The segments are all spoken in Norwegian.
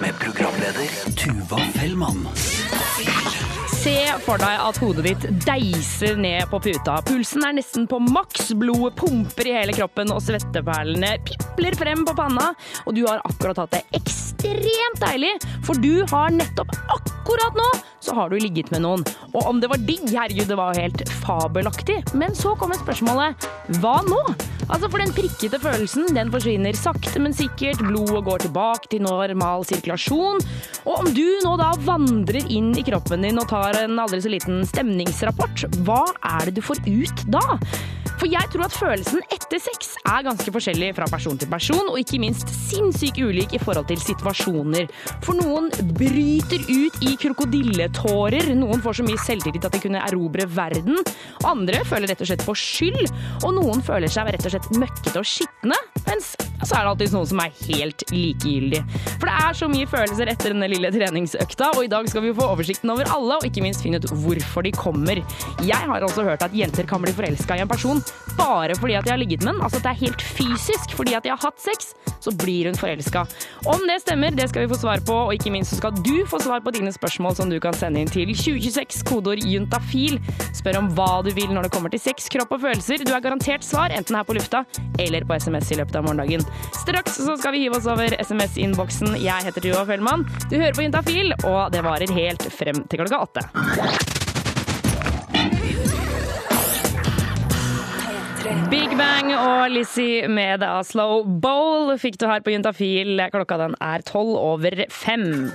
Med programleder Tuva Fellmann. Se for deg at hodet ditt deiser ned på puta. Pulsen er nesten på maks, blodet pumper i hele kroppen og svetteperlene pipler frem på panna. Og du har akkurat hatt det ekstremt deilig, for du har nettopp akkurat nå så har du ligget med noen. Og om det var digg, herregud, det var helt fabelaktig. Men så kommer spørsmålet hva nå? Altså For den prikkete følelsen den forsvinner sakte, men sikkert. Blodet går tilbake til normal sirkulasjon. Og om du nå da vandrer inn i kroppen din og tar en aldri så liten stemningsrapport, hva er det du får ut da? For jeg tror at følelsen etter sex er ganske forskjellig fra person til person, og ikke minst sinnssykt ulik i forhold til situasjoner. For noen bryter ut i krokodilletårer, noen får så mye selvtillit at de kunne erobre verden, andre føler rett og slett for skyld, og noen føler seg rett og slett møkkete og skitne, mens så er det alltid noen som er helt likegyldig. For det er så mye følelser etter denne lille treningsøkta, og i dag skal vi få oversikten over alle, og ikke minst finne ut hvorfor de kommer. Jeg har også hørt at jenter kan bli forelska i en person bare fordi at de har ligget med den. Altså at det er helt fysisk. Fordi at de har hatt sex, så blir hun forelska. Om det stemmer, det skal vi få svar på, og ikke minst så skal du få svar på dine spørsmål som du kan sende inn til 2026, kodeord juntafil. Spør om hva du vil når det kommer til sex, kropp og følelser. Du er garantert svar, enten her på lufta eller på SMS i løpet av morgendagen. Straks så skal vi hive oss over SMS-innboksen. Jeg heter Tuva Fellmann. Du hører på Juntafil, og det varer helt frem til klokka åtte. Big Bang og Lizzie med The Slow Bowl fikk du her på Juntafil. Klokka den er tolv over fem.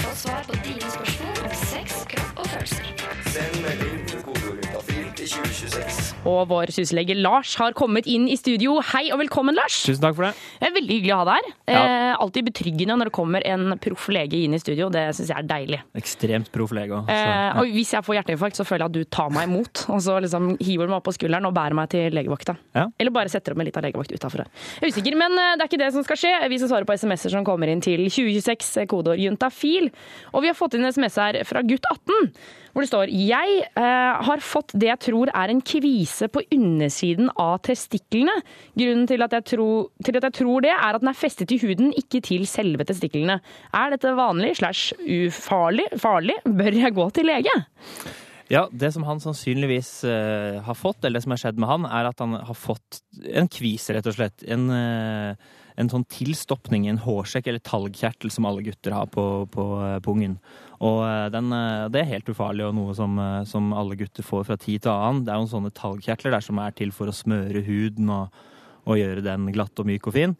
Få svar på dine spørsmål om sex, kropp og følelser. Send melding kodeordet til 2026. Og vår syslege Lars har kommet inn i studio. Hei og velkommen, Lars. Tusen takk for det. Det er veldig hyggelig å ha deg her. Ja. Eh, alltid betryggende når det kommer en proff lege inn i studio. Det syns jeg er deilig. Ekstremt proff lege òg. Eh, og hvis jeg får hjerteinfarkt, så føler jeg at du tar meg imot. Og så liksom hiver du meg opp på skulderen og bærer meg til legevakta. Ja. Eller bare setter opp en liten legevakt utafor her. Jeg er usikker, men eh, det er ikke det som skal skje. Vi skal svare på SMS-er som kommer inn til 2026, eh, kodeord juntafil. Og vi har fått inn en SMS her fra gutt 18, hvor det står Jeg eh, har fått det jeg tror er en kvise på undersiden av testiklene. Grunnen til at, tror, til at jeg tror det, er at den er festet i huden, ikke til selve testiklene. Er dette vanlig slash ufarlig? Farlig? Bør jeg gå til lege? Ja, Det som han sannsynligvis eh, har fått, eller det som har skjedd med han, er at han har fått en kvise, rett og slett. En, eh, en sånn tilstoppning en hårsekk eller talgkjertel som alle gutter har på, på eh, pungen. Og eh, den, eh, det er helt ufarlig og noe som, eh, som alle gutter får fra tid til annen. Det er jo sånne talgkjertler der som er til for å smøre huden og, og gjøre den glatt og myk og fin.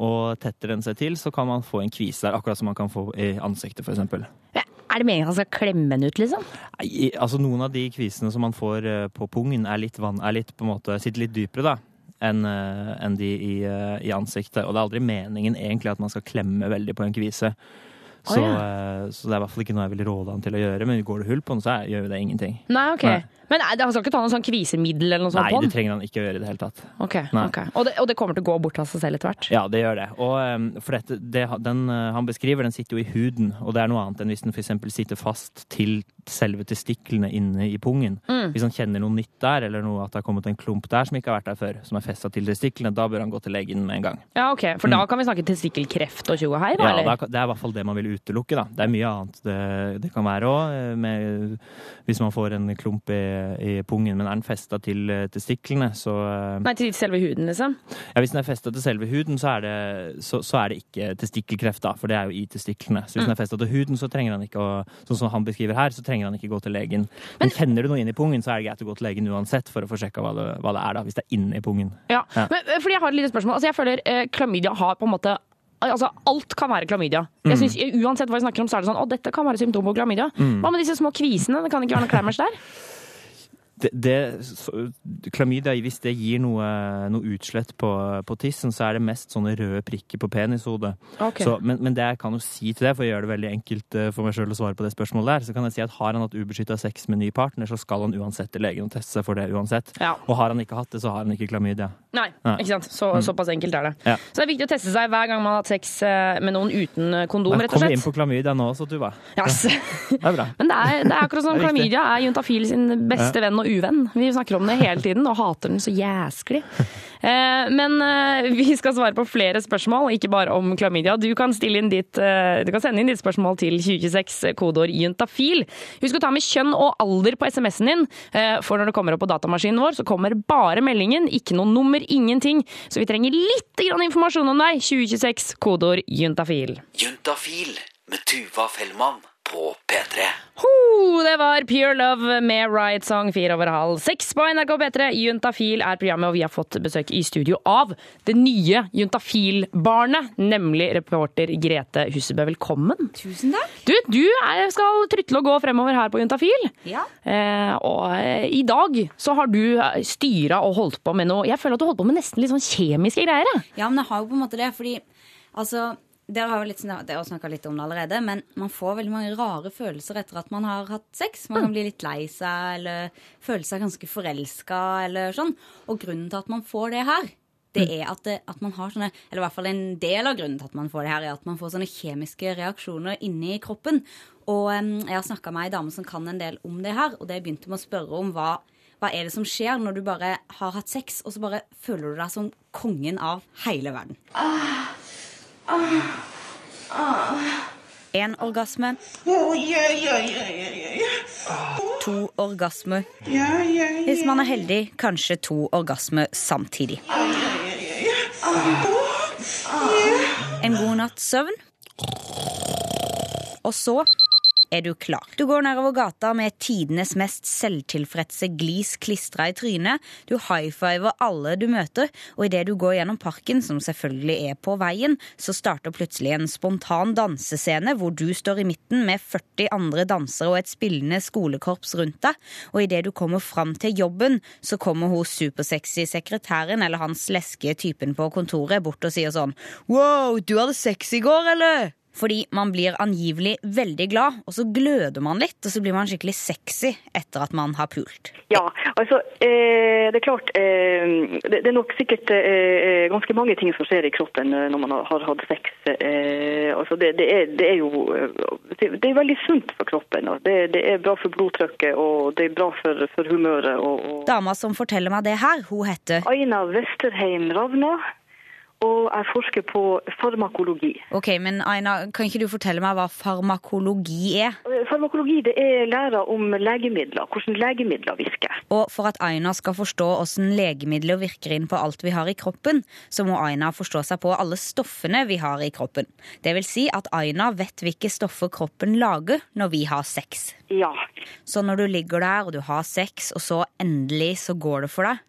Og tetter den seg til, så kan man få en kvise der, akkurat som man kan få i ansiktet, f.eks. Er det meningen at han skal klemme den ut, liksom? Nei, altså Noen av de kvisene som man får på pungen, er litt, vann, er litt på en måte, sitter litt dypere da, enn en de i, i ansiktet. Og det er aldri meningen egentlig at man skal klemme veldig på en kvise. Så, oh, ja. så det er i hvert fall ikke noe jeg vil råde han til å gjøre. Men går det hull på den, så gjør jo det ingenting. Nei, ok. Nei. Men nei, han skal ikke ta noe sånn kvisemiddel eller noe sånt Nei, det trenger han ikke å gjøre i det hele tatt. Ok, okay. ok. Og, det, og det kommer til å gå bort av seg selv etter hvert? Ja, det gjør det. Og eh, for dette, det, den eh, han beskriver, den sitter jo i huden, og det er noe annet enn hvis den f.eks. sitter fast til selve testiklene inne i pungen. Mm. Hvis han kjenner noe nytt der, eller noe at det har kommet en klump der som ikke har vært der før, som er festa til testiklene, da bør han gå til legen med en gang. Ja, ok. For da kan vi snakke testikkelkreft og tjo og hei, da? Mm. Ja, eller? Det er i hvert fall det man vil utelukke, da. Det er mye annet det, det kan være òg, hvis man får en klump i, i pungen, men er den festa til eh, testiklene, så eh, Nei, til selve huden, liksom? Ja, Hvis den er festa til selve huden, så er, det, så, så er det ikke testikkelkreft, da, for det er jo i testiklene. Så hvis den er festa til huden, så trenger han ikke å Sånn som han beskriver her, så trenger han ikke gå til legen. Men, kjenner du noe inn i pungen, så er det greit å gå til legen uansett for å få sjekka hva, hva det er, da, hvis det er inni pungen. Ja. Ja. Men, eh, fordi jeg har et lite spørsmål. Altså, jeg føler eh, klamydia har på en måte Altså, alt kan være klamydia. Mm. Jeg synes, eh, Uansett hva vi snakker om, så er det sånn Å, dette kan være symptom på klamydia. Mm. Hva med disse små kvisene? Det kan ikke være noe klammers der? Det, så, klamydia, hvis det gir noe, noe utslett på, på tissen, så er det mest sånne røde prikker på penishodet. Okay. Så, men, men det jeg kan jo si til det, for å gjøre det veldig enkelt eh, for meg sjøl å svare på det spørsmålet der, så kan jeg si at har han hatt ubeskytta sex med ny partner, så skal han uansett til legen og teste seg for det uansett. Ja. Og har han ikke hatt det, så har han ikke klamydia. Nei, Nei. ikke sant. Så, Såpass enkelt er det. Ja. Så det er viktig å teste seg hver gang man har hatt sex eh, med noen uten eh, kondom, rett og slett. kom inn på klamydia nå også, Tuva. Yes. Det er bra. Men det er, det er akkurat er klamydia er Juntafil sin beste venn og uvenn. Vi snakker om det hele tiden og hater den så jæsklig. Eh, Men eh, vi skal svare på flere spørsmål, ikke bare om klamydia. Du kan, inn ditt, eh, du kan sende inn ditt spørsmål til 2026, kodeord juntafil. Husk å ta med kjønn og alder på SMS-en din, eh, for når det kommer opp på datamaskinen vår, så kommer bare meldingen, ikke noe nummer, ingenting. Så vi trenger litt grann informasjon om deg. 2026, kodeord juntafil. Juntafil med Tuva Fellmann på P3. Ho, det var Pure Love med Right Song fire over halv seks på NRK P3. Juntafil er programmet, og vi har fått besøk i studio av det nye Juntafil-barnet, nemlig reporter Grete Hussebø. Velkommen. Tusen takk. Du, du er, skal trytle og gå fremover her på Juntafil. Ja. Eh, og eh, i dag så har du styra og holdt på med noe Jeg føler at du holdt på med nesten litt sånn kjemiske greier. ja, men jeg har jo på en måte det, fordi altså dere har jo litt, dere har snakka litt om det allerede, men man får veldig mange rare følelser etter at man har hatt sex. Man kan bli litt lei seg, eller føle seg ganske forelska, eller sånn. Og grunnen til at man får det her, det er at, det, at man har sånne Eller i hvert fall en del av grunnen til at man får det her, er at man får sånne kjemiske reaksjoner inni kroppen. Og jeg har snakka med ei dame som kan en del om det her, og det begynte med å spørre om hva hva er det som skjer når du bare har hatt sex, og så bare føler du deg som kongen av hele verden? En orgasme. To orgasmer. Hvis man er heldig, kanskje to orgasmer samtidig. En god natts søvn. Og så er du klar. Du går nedover gata med tidenes mest selvtilfredse glis klistra i trynet. Du high-fiver alle du møter, og idet du går gjennom parken, som selvfølgelig er på veien, så starter plutselig en spontan dansescene hvor du står i midten med 40 andre dansere og et spillende skolekorps rundt deg, og idet du kommer fram til jobben, så kommer hun supersexy sekretæren eller hans leske typen på kontoret bort og sier sånn Wow, du hadde sex i går, eller? Fordi man blir angivelig veldig glad, og så gløder man litt, og så blir man skikkelig sexy etter at man har pult. Ja, altså eh, det er klart eh, det, er nok sikkert eh, ganske mange ting som skjer i kroppen når man har, hatt sex. Eh, altså det, det, er, det er jo det, er veldig sunt for kroppen. Det, det er bra for blodtrykket og det er bra for, for humøret. Og, og Dama som forteller meg det her, hun heter Aina Westerheim Ravna, og jeg forsker på farmakologi. Ok, men Aina, kan ikke du fortelle meg hva farmakologi er? Eh, Farmakologi det er læra om legemidler, hvordan legemidler virker. Og for at Aina skal forstå hvordan legemidler virker inn på alt vi har i kroppen, så må Aina forstå seg på alle stoffene vi har i kroppen. Det vil si at Aina vet hvilke stoffer kroppen lager når vi har sex. Ja. Så når du ligger der og du har sex, og så endelig så går det for deg,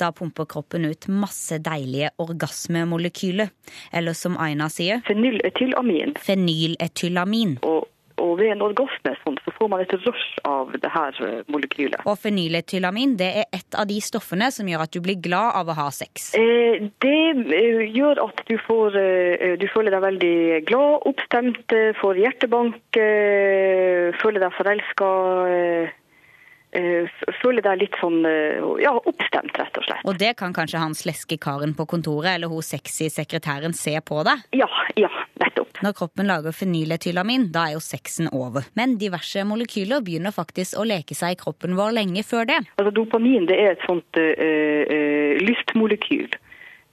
da pumper kroppen ut masse deilige orgasmemolekyler. Eller som Aina sier, Fenyletylamin. fenyletylamin. Og, og ved en orgasme sånn, så får man et rush av det her eh, molekylet. Og fenyletylamin det er et av de stoffene som gjør at du blir glad av å ha sex. Eh, det eh, gjør at du, får, du føler deg veldig glad, oppstemt, får hjertebank, føler deg forelska. Eh, føler deg litt sånn eh, ja, oppstemt, rett og slett. Og det kan kanskje han sleske karen på kontoret eller hun sexy sekretæren se på deg. Ja, ja, nettopp. Når kroppen lager fenyletylamin, da er jo sexen over. Men diverse molekyler begynner faktisk å leke seg i kroppen vår lenge før det. Altså, dopamin det er et sånt eh, eh, lystmolekyl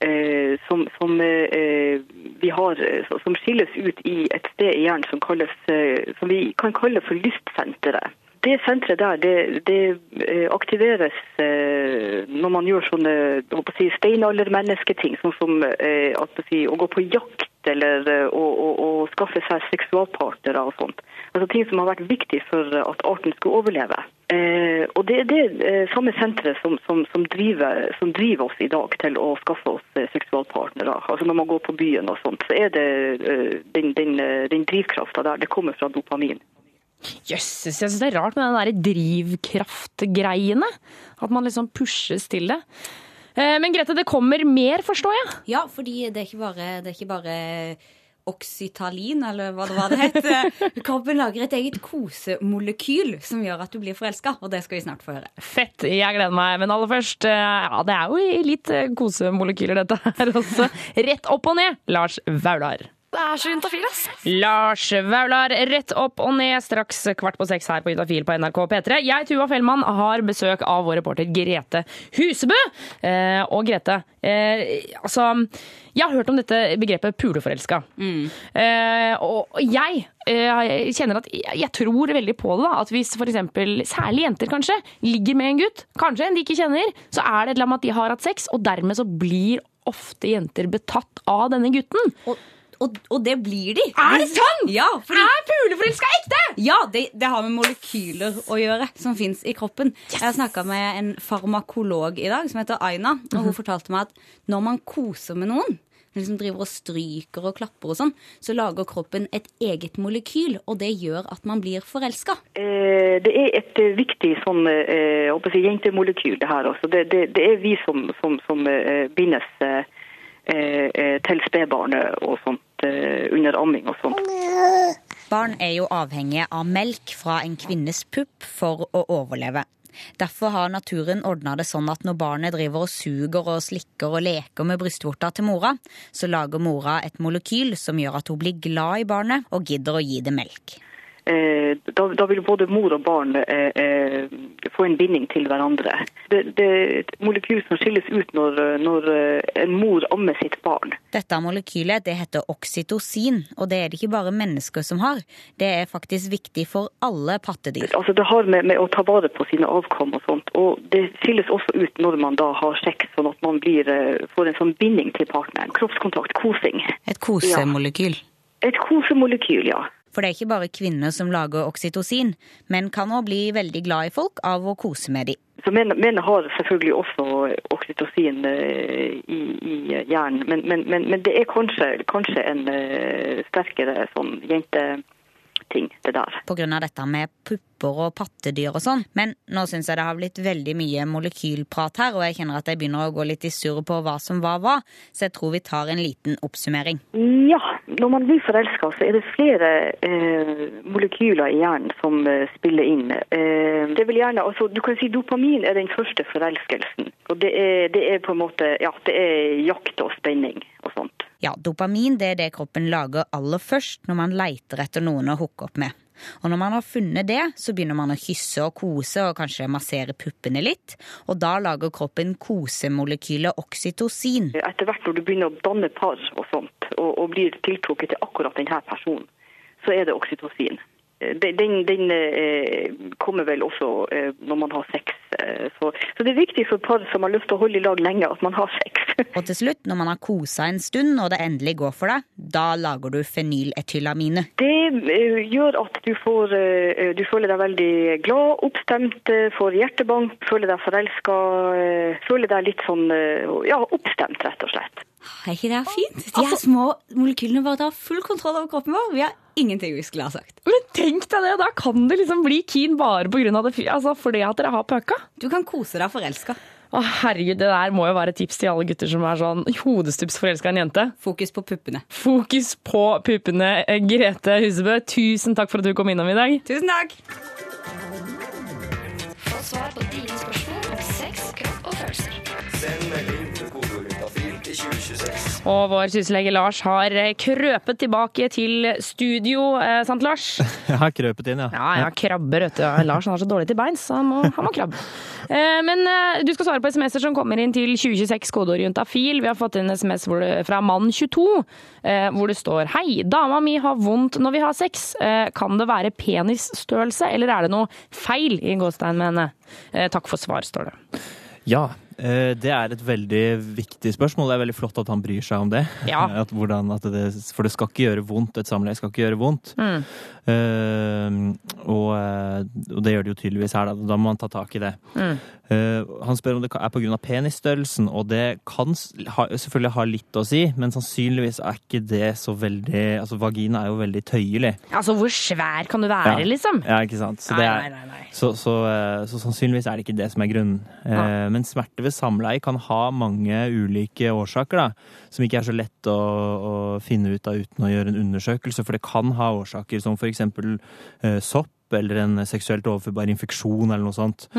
eh, som, som eh, vi har, som skilles ut i et sted i hjernen som, kalles, som vi kan kalle for lystsenteret. Det senteret der, det, det eh, aktiveres eh, når man gjør sånne si, steinaldermennesketing, sånn som eh, si, å gå på jakt eller å, å, å skaffe seg seksualpartnere og sånt. Altså ting som har vært viktig for at arten skulle overleve. Og det er det samme senteret som, som, som, driver, som driver oss i dag til å skaffe oss seksualpartnere. Altså når man går på byen og sånt, så er det den, den, den drivkrafta der, det kommer fra dopamin. Jøsses, jeg syns det er rart med den der drivkraftgreiene. At man liksom pushes til det. Eh, Men Grete, det kommer mer, forstår jeg? Ja, fordi det er ikke bare, det er ikke bare oksytalin, eller hva det var det het. Kroppen lager et eget kosemolekyl som gjør at du blir forelska, og det skal vi snart få høre. Fett, jeg gleder meg. Men aller først, eh, ja, det er jo litt eh, kosemolekyler dette her også. Rett opp og ned, Lars Vaular. Det er så juntafil, ass. Lars Vaular, rett opp og ned, straks kvart på seks her på Juntafil på NRK P3. Jeg, Tuva Fellmann, har besøk av vår reporter Grete Husebø. Eh, og Grete, eh, altså Jeg har hørt om dette begrepet puleforelska. Eh, og jeg eh, kjenner at jeg, jeg tror veldig på det. da, At hvis f.eks. særlig jenter kanskje ligger med en gutt, kanskje en de ikke kjenner, så er det et eller annet med at de har hatt sex, og dermed så blir ofte jenter betatt av denne gutten. Og, og, og det blir de. Er det sant?! Ja, fordi, Er puleforelska ekte?! ja det, det har med molekyler å gjøre som fins i kroppen. Jeg har snakka med en farmakolog i dag som heter Aina. Og hun fortalte meg at når man koser med noen, liksom driver og stryker og klapper og sånn, så lager kroppen et eget molekyl, og det gjør at man blir forelska. Eh, Det er et eh, viktig sånn, eh, jentemolekyl, det her. Også. Det, det, det er vi som, som, som eh, bindes eh, til spedbarnet og sånt eh, under amming og sånt. Barn er jo avhengige av melk fra en kvinnes pupp for å overleve. Derfor har naturen ordna det sånn at når barnet driver og suger og slikker og leker med brystvorta til mora, så lager mora et molekyl som gjør at hun blir glad i barnet og gidder å gi det melk. Eh, Da, da vil både mor og barn eh, eh, få en binding til hverandre. Det, det er et molekyl som skilles ut når, når eh, en mor ammer sitt barn. Dette molekylet det heter oksytocin, og det er det ikke bare mennesker som har. Det er faktisk viktig for alle pattedyr. Altså Det har med, med å ta vare på sine avkom og sånt. Og det skilles også ut når man da har sex, sånn at man blir, får en sånn binding til partneren. Kroppskontakt, kosing. Et kosemolekyl. Et kosemolekyl, ja. For det er ikke bare kvinner som lager oksytocin. Menn kan òg bli veldig glad i folk av å kose med dem. Så menn, menn har selvfølgelig også oksytocin eh, i, i hjernen, men, men, men, men det er kanskje, kanskje en eh, sterkere sånn jenteting, det der. Av dette med pupper og pattedyr og sånn. Men nå syns jeg det har blitt veldig mye molekylprat her, og jeg kjenner at jeg begynner å gå litt i surr på hva som var hva, så jeg tror vi tar en liten oppsummering. Ja, når man blir forelska, så er det flere eh, molekyler i hjernen som eh, spiller inn. Eh, det vil gjerne, altså, du kan si Dopamin er den første forelskelsen. Og det er, det er på en måte ja, det er jakt og spenning og sånt. Ja, dopamin det er det kroppen lager aller først når man leiter etter noen å hooke opp med. Og når man har funnet det, så begynner man å kysse og kose og kanskje massere puppene litt. Og da lager kroppen kosemolekylet oksytocin. Etter hvert når du begynner å danne par og sånt, og, og blir tiltrukket til akkurat denne personen, så er det oksytocin. Eh, Den, den, eh, kommer vel også eh, når man har sex. Så, så det er viktig for par som har lyst til å holde i lag lenge, at man har sex. Og til slutt, når man har kosa en stund og det endelig går for deg, da lager du fenyletylamine. Det eh, gjør at du, får, eh, du føler deg veldig glad, oppstemt, eh, får hjertebank, føler deg forelska, føler deg litt sånn ja, oppstemt, rett og slett. Er ikke det fint? De her små molekylene bare tar full kontroll over kroppen vår. Vi har ingenting vi skulle ha sagt. Men tenk deg det, da kan du liksom bli keen bare på grunn av det, altså fordi at dere har pøka. Du kan kose deg forelska. Å herregud, det der må jo være et tips til alle gutter som er sånn hodestups forelska i en jente. Fokus på puppene. Fokus på puppene. Eh, Grete Husebø, tusen takk for at du kom innom i dag. Tusen takk! Få svar på dine spørsmål om sex, kropp og følelser. Send melding Og vår syslege Lars har eh, krøpet tilbake til studio, eh, sant Lars? Jeg har krøpet inn, ja. Ja, ja, krabber, vet du. Lars han er så dårlig til beins, så han må, han må krabbe. Eh, Men eh, du skal svare på SMS-er som kommer inn til 2026 kodeord juntafil. Vi har fått en SMS det, fra mann22 eh, hvor det står Hei, dama mi har vondt når vi har sex. Eh, Kan det være penisstørrelse, eller er det noe feil i gåstein med henne? Takk for svar, står det. Ja, det er et veldig viktig spørsmål. Det er veldig flott at han bryr seg om det. Ja. At hvordan, at det for det skal ikke gjøre vondt. Et samleie skal ikke gjøre vondt. Eh, og, eh, og det gjør det jo tydeligvis her, da. Da må man ta tak i det. Eh, han spør om det er pga. penisstørrelsen, og det kan ha, selvfølgelig ha litt å si, men sannsynligvis er ikke det så veldig Altså, vagina er jo veldig tøyelig. Altså, hvor svær kan du være, Ja. liksom? Ja, ikke sant? Så, det er, nei, nei, nei. Så, så, så sannsynligvis er det ikke det som er grunnen. Uh, men smerte ved samleie kan ha mange ulike årsaker, da. Som ikke er så lett å, å finne ut av uten å gjøre en undersøkelse. For det kan ha årsaker som for eksempel eh, sopp. Eller en seksuelt overførbar infeksjon eller noe sånt.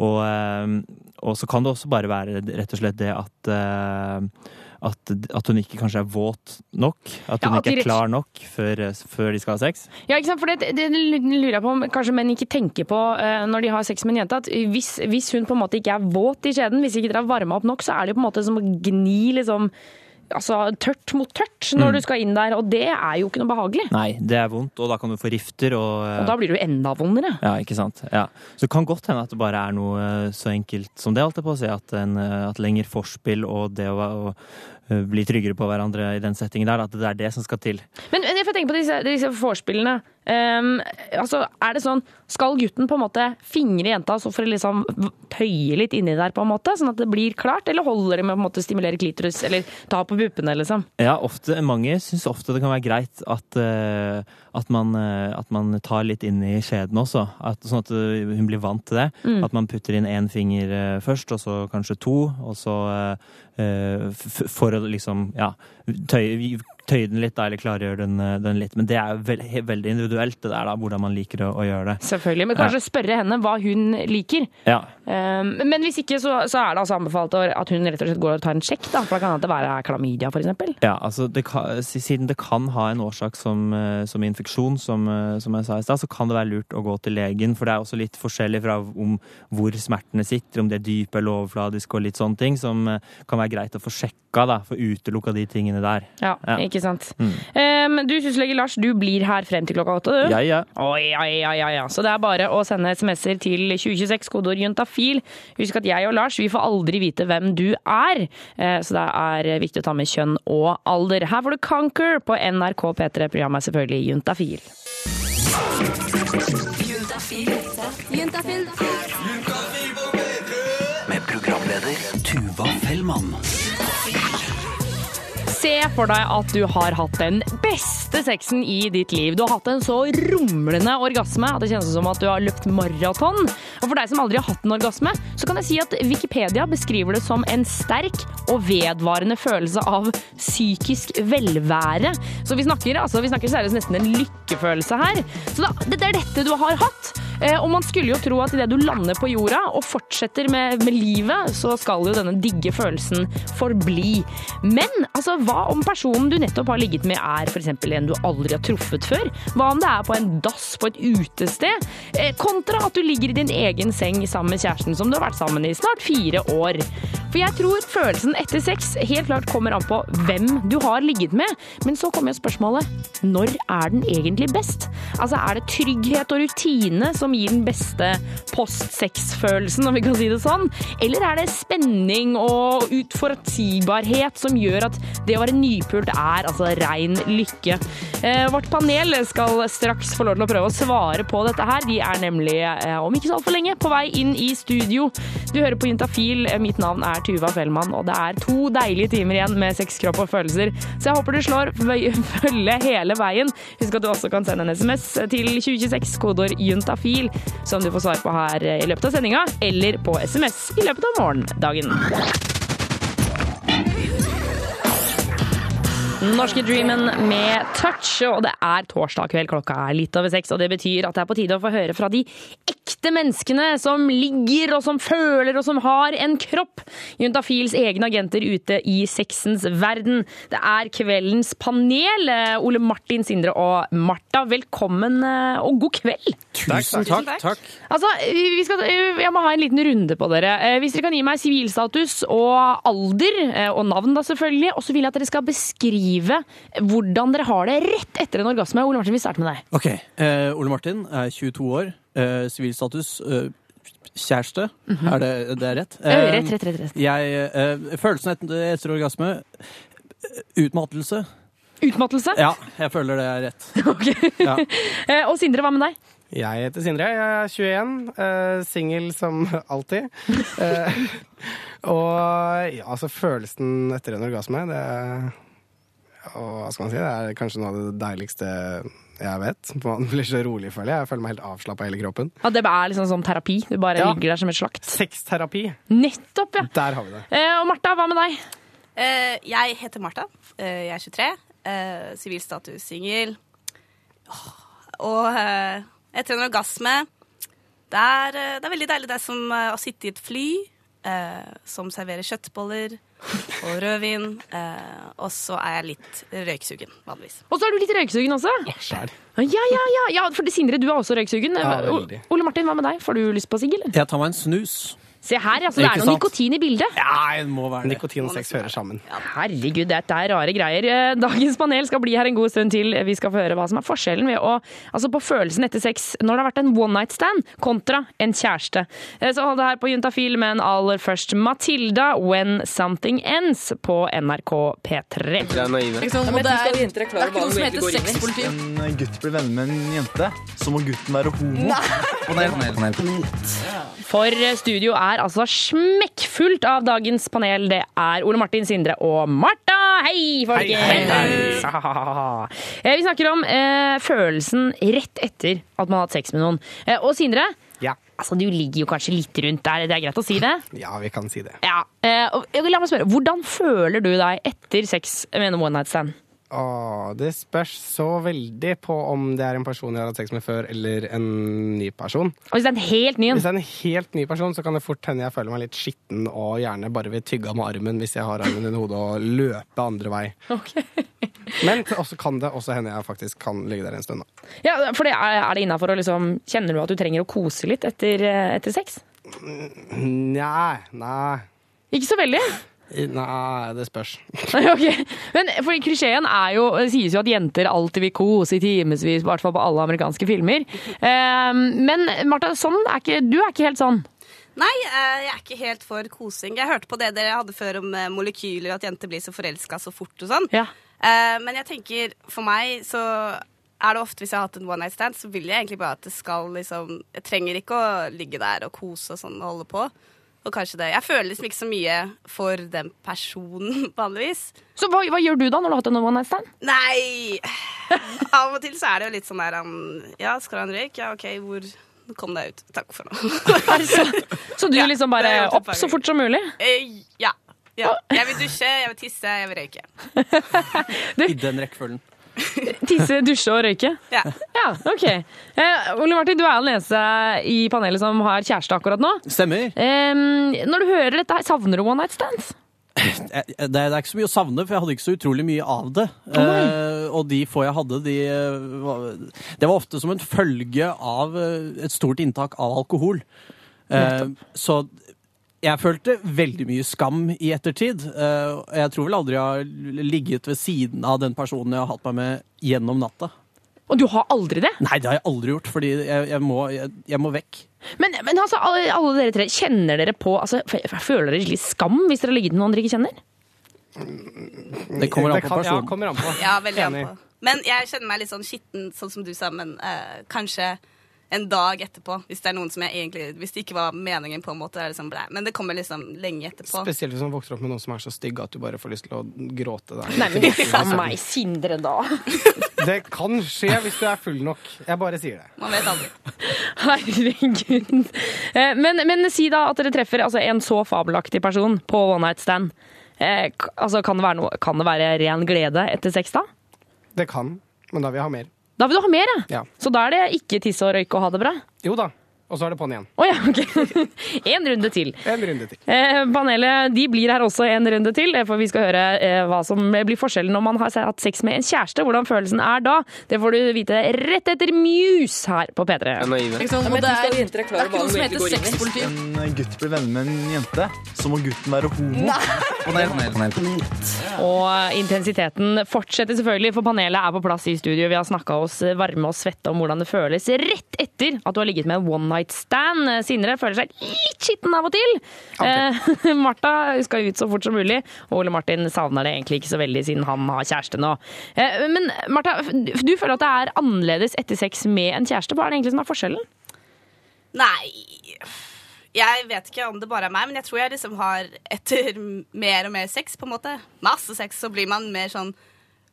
Og, eh, og så kan det også bare være rett og slett det at, eh, at, at hun ikke kanskje er våt nok. At hun Ja, at ikke er klar nok før, før de skal ha sex. Ja, ikke sant? For det, det lurer jeg på om kanskje menn ikke tenker på når de har sex med en jente, at hvis, hvis hun på en måte ikke er våt i skjeden, hvis ikke dere har varma opp nok, så er det jo på en måte som å gni liksom altså, tørt mot tørt når Mm. du skal inn der, og det er jo ikke noe behagelig. Nei, det er vondt, og da kan du få rifter. Og, Og da blir du enda vondere. Ja, ikke sant. Ja. Så det kan godt hende at det bare er noe eh, så enkelt som det, holdt jeg på å si. At, en, eh, at lenger forspill og det å, å bli tryggere på hverandre i den settingen der, at det er det som skal til. Men, men jeg får tenke på disse, disse vorspielene. Um, altså, er det sånn, skal gutten på en måte fingre jenta så for å liksom tøye litt inni der, på en måte, sånn at det blir klart? Eller holder det med å på en måte stimulere klitoris, eller ta på puppene, liksom? Ja, ofte, mange syns ofte det kan være greit at, uh, at, man, uh, at man tar litt inn i skjeden også. At, sånn at eh, hun blir vant til det. Mm. At man putter inn én finger eh, først, og så kanskje to. Og så eh, eh, for å liksom ja, tøye, tøye den litt, da, eller klargjøre den, eh, den litt. Men det er vel, veldig individuelt, det der, da, hvordan man liker å, å gjøre det. Selvfølgelig. Men kanskje spørre henne hva hun liker. Ja. Um, men hvis ikke, så, så er det altså anbefalt at hun rett og slett går og tar en sjekk, da. For da kan det være klamydia, eksempel. Ja, altså det kan, Siden det kan ha en årsak som, eh, som infeksjon, som, eh, som jeg sa i stad, så kan det være lurt å gå til legen. For det er også litt forskjellig fra om hvor smertene sitter, om de er dype eller overfladiske og litt sånne ting, som kan være greit å få sjekka, da. Få utelukka de tingene der. Ja, Ja. ikke sant. Mm. Um, du syslege Lars, du blir her frem til klokka åtte, du? Ja, ja. Oh, ja, ja, ja, ja. Så det er bare å sende SMS-er til 2026, kodeord juntafil. Husk at jeg og Lars vi får aldri vite hvem du er, Eh, så det er viktig å ta med kjønn og alder. Her får du Conquer på NRK P3. Programmet er selvfølgelig Juntafil. Med programleder Tuva Fellmann. Se for deg at du har hatt den beste sexen i ditt liv. Du har hatt en så rumlende orgasme at det kjennes som at du har løpt maraton. Og for deg som aldri har hatt en orgasme, så kan jeg si at Wikipedia beskriver det som en sterk og vedvarende følelse av psykisk velvære. Så vi snakker, altså, vi snakker seriøst nesten en lykkefølelse her. Så da, det er dette du har hatt. Eh, Og man skulle jo tro at idet du lander på jorda og fortsetter med, med livet, så skal jo denne digge følelsen forbli. Men altså, hva om personen du nettopp har ligget med er f.eks. en du aldri har truffet før? Hva om det er på en dass på et utested? Eh, Kontra at du ligger i din egen seng sammen med kjæresten som du har vært sammen i snart fire år. For jeg tror følelsen etter sex helt klart kommer an på hvem du har ligget med. Men så kommer jo spørsmålet når er den egentlig best? Altså Er det trygghet og rutine som gir den beste post-sex-følelsen, om vi kan si det sånn? Eller er det spenning og utforutsigbarhet som gjør at det å være nypult er altså rein lykke? Eh, vårt panel skal straks få lov til å prøve å svare på dette her. De er nemlig eh, om ikke så altfor lenge på vei inn i studio. Du hører på Juntafil. Mitt navn er Tuva Fellmann, og det er to deilige timer igjen med sex, kropp og følelser. Så jeg håper du slår følge hele veien. Husk at du også kan sende en SMS til 2026, kodeord juntafil, som du får svar på her i løpet av sendinga, eller på SMS i løpet av morgendagen. Norske Dreamen med touch, og det er torsdag kveld, klokka er litt over seks, og det betyr at det er på tide å få høre fra de ekte menneskene som ligger og som føler og som har en kropp. Juntafils egne agenter ute i sexens verden. Det er kveldens panel. Eh, Ole Martin, Sindre og Martha, velkommen eh, og god kveld. Tusen takk. takk. Altså, vi skal, jeg må ha en liten runde på dere. Eh, Hvis dere kan gi meg sivilstatus og alder, eh, og navn da selvfølgelig, og så vil jeg at dere skal beskrive hvordan dere har det rett etter en orgasme. Ole Martin, vi starter med deg. Ok, eh, Ole Martin er 22 år. eh, Sivilstatus eh, kjæreste. Er det, det er rett? Eh, Eh, Rett, rett, rett. rett. Jeg, eh, følelsen etter, etter orgasme eh, Utmattelse. Utmattelse? Ja, jeg føler det er rett. Ok. Ja. Eh, Og Sindre, hva med deg? Jeg heter Sindre, jeg er 21, eh, singel som alltid. Eh, og ja, altså følelsen etter en orgasme, det er og, hva skal man si, det er kanskje noe av det deiligste jeg vet. Man blir så rolig, føler jeg. Jeg føler meg helt avslappa i hele kroppen. Ja, det er liksom som terapi. Du bare Ja. ligger der som et slakt. Sexterapi, Nettopp, ja. der har vi det. Eh, Og Martha, hva med deg? Eh, jeg heter Martha. Eh, jeg er 23. eh, Sivilstatus singel. Åh, Og eh, trener en orgasme det er, eh, det er veldig deilig. Det er som å sitte i et fly eh, som serverer kjøttboller og rødvin. Eh, og så er jeg litt røyksugen, vanligvis. Og så er du litt røyksugen også. Ja, Ja, ja, ja. ja for Sindre, du er også røyksugen. Ja, Ole Martin, hva med deg? Får du lyst på sigg, eller? Jeg tar meg en snus. Se her, altså, det er noe nikotin i bildet. Ja, det må være det. Nikotin og sex hører sammen. Herregud, dette er rare greier. Eh, Dagens panel skal bli her en god stund til. Vi skal få høre hva som er forskjellen ved å Altså på følelsen etter sex når det har vært en one night stand kontra en kjæreste. Eh, Så hold det her på Juntafil, men aller først Matilda, 'When Something Ends', på NRK P3. Det er naive. det, er, det er ikke noe som heter sexpoliti. en gutt blir venner med en jente, så må gutten være homo. Nei. For eh, studio er altså smekkfullt av dagens panel. Det er Ole Martin, Sindre og Martha. Hei, folkens! Eh, Vi snakker om eh, følelsen rett etter at man har hatt sex med noen. Eh, og Sindre, Ja. altså, du ligger jo kanskje litt rundt der. Det er greit å si det? ja, vi kan si det. Ja. Eh, og, la meg spørre, hvordan føler du deg etter sex med en one night stand? Åh, det spørs så veldig på om det er en person jeg har hatt sex med før, eller en ny person. Og hvis det er en helt ny? Hvis det er en helt ny person, så kan det fort hende jeg føler meg litt skitten og gjerne bare vil tygge av med armen hvis jeg har armen under hodet og løpe andre vei. Men også kan det også hende jeg faktisk kan ligge der en stund. Da. Ja, for det er, er det innafor å liksom Kjenner du at du trenger å kose litt etter, eh, etter sex? Nei, nei. Ikke så veldig? Nei, det spørs. okay. Men for klisjeen er jo, sies jo at jenter alltid vil kose i timevis, i hvert fall på alle amerikanske filmer. Eh, men Martha, sånn er ikke, du er ikke helt sånn. Nei, eh, jeg er ikke helt for kosing. Jeg hørte på det dere hadde før om eh, molekyler, at jenter blir så forelska så fort og sånn. Ja. Eh, Men jeg tenker, for meg så er det ofte hvis jeg har hatt en one night stand, så vil jeg egentlig bare at det skal liksom Jeg trenger ikke å ligge der og kose og sånn og holde på. Og kanskje det Jeg føler liksom ikke så mye for den personen, vanligvis. Så hva, hva gjør du da når du har hatt en one night stand? Nei Av og til så er det jo litt sånn der han Ja, skal du ha en røyk? Ja, OK, hvor Kom deg ut. Takk for nå. Så du Ja, liksom bare opp så fort som mulig? Eh, ja. ja. Jeg vil dusje, jeg vil tisse, jeg vil røyke. I den rekkefølgen. Tisse, dusje og røyke? Ja. Ja, ok. Eh, Ole Martin, du er den eneste i panelet som har kjæreste akkurat nå. Stemmer. Eh, når du hører dette, her, savner du one night stands? Jeg- Det, det er ikke så mye å savne, for jeg hadde ikke så utrolig mye av det. Eh, og de få jeg hadde, de eh, var, Det var ofte som en følge av eh, et stort inntak av alkohol. Eh, så jeg følte veldig mye skam i ettertid. Eh, jeg tror vel aldri jeg har ligget ved siden av den personen jeg har hatt meg med gjennom natta. Og du har aldri det? Nei, det har jeg aldri gjort, fordi jeg, jeg, må, jeg, jeg må vekk. Men, men altså, alle, alle dere tre, kjenner dere på altså, Føler dere litt skam hvis dere har ligget med noen dere ikke kjenner? Det kommer an på personen. Ja, kommer an på. Ja, veldig an på. Men jeg kjenner meg litt sånn skitten, sånn som du sa, men uh, kanskje en dag etterpå, hvis det er noen som jeg egentlig Hvis det ikke var meningen, på en måte. Er det liksom. Men det kommer liksom lenge etterpå. Spesielt hvis man vokser opp med noen som er så stygge at du bare får lyst til å gråte. Der. Nei, men uff a meg, Sindre, da. Det kan skje hvis du er full nok. Jeg bare sier det. Man vet aldri. Herregud. Eh, Men, men si da at dere treffer altså, en så fabelaktig person på one night stand. Eh, altså, kan, det være noe, kan det være ren glede etter sex, da? Det kan, men da vil jeg ha mer. Da vil du ha mer, ja. Så da er det ikke tisse og røyke og ha det bra? Jo da. Og så er det på'n igjen. Å ja, ok. En runde til. En runde til. Eh, panelet de blir her også en runde til, eh, for vi skal høre eh, hva som blir forskjellen når man har hatt sex med en kjæreste. Hvordan følelsen er da. Det får du vite rett etter Muse her på P3. naive. Ikke sant? Og det er, det er ikke noe som heter sexpoliti. En gutt blir venner med en jente, så må gutten være homo. Panel, panel, panel. Og intensiteten fortsetter selvfølgelig, for panelet er på plass i studio. Vi har snakka oss varme og svette om hvordan det føles rett etter at du har ligget med en one night stand. Sindre føler seg litt skitten av og til. Eh, Martha skal ut så fort som mulig, og Ole Martin savner det egentlig ikke så veldig siden han har kjæreste nå. Eh, men Martha, du føler at det er annerledes etter sex med en kjæreste. Hva er det egentlig som er forskjellen? Nei Jeg vet ikke om det bare er meg, men jeg tror jeg liksom har etter mer og mer sex, på en måte, masse sex, så blir man mer sånn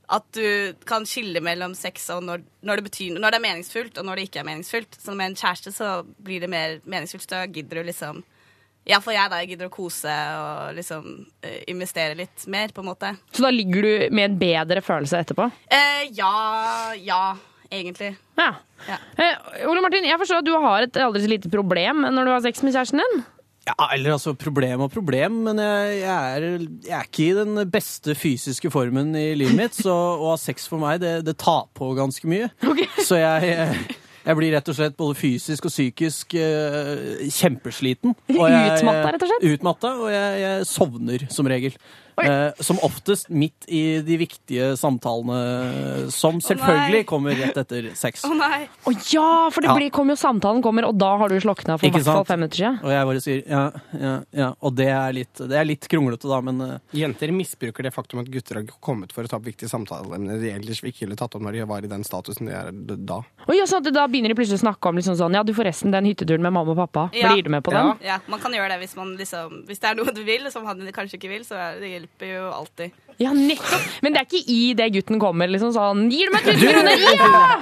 at du kan skille mellom sex og når, når, det betyr, når det er meningsfullt, og når det ikke er meningsfullt. Så med en kjæreste så blir det mer meningsfullt. Da gidder du liksom Iallfall jeg, da. Jeg gidder å kose og liksom eh, investere litt mer, på en måte. Så da ligger du med en bedre følelse etterpå? Eh, ja. Ja, egentlig. Ja. Ja. Eh, Ole Martin, jeg forstår at du har et aldri så lite problem når du har sex med kjæresten din. Ja, eller altså problem og problem, men jeg, jeg, er, jeg er ikke i den beste fysiske formen i livet mitt, så å ha sex for meg, det, det tar på ganske mye. Så jeg, jeg, blir rett og slett både fysisk og psykisk eh, kjempesliten. Og Utmatta, rett og slett? Utmatta, og jeg sovner som regel. Eh, som oftest midt i de viktige samtalene, som selvfølgelig kommer rett etter sex. Å nei. Å ja, for det Ja. blir, kommer jo samtalen kommer, og da har du slokna for i hvert fall fem minutter siden. Og jeg bare sier ja, ja, ja. Og det er litt, det er litt kronglete, da, men uh... Jenter misbruker det faktum at gutter har kommet for å ta opp viktige samtaleemner de ellers ikke ville tatt opp når de var i den statusen de er da. Oh, ja, så Da begynner de plutselig å snakke om liksom sånn Ja, du forresten, den hytteturen med mamma og pappa. Ja. Blir du med på den? Ja, man kan gjøre det hvis, man liksom, hvis det er noe du vil, som han kanskje ikke vil, så er, det hjelper jo alltid. Ja, nettopp! Men det er ikke i det gutten kommer, liksom sånn Gir du meg 1000 kroner? Ja!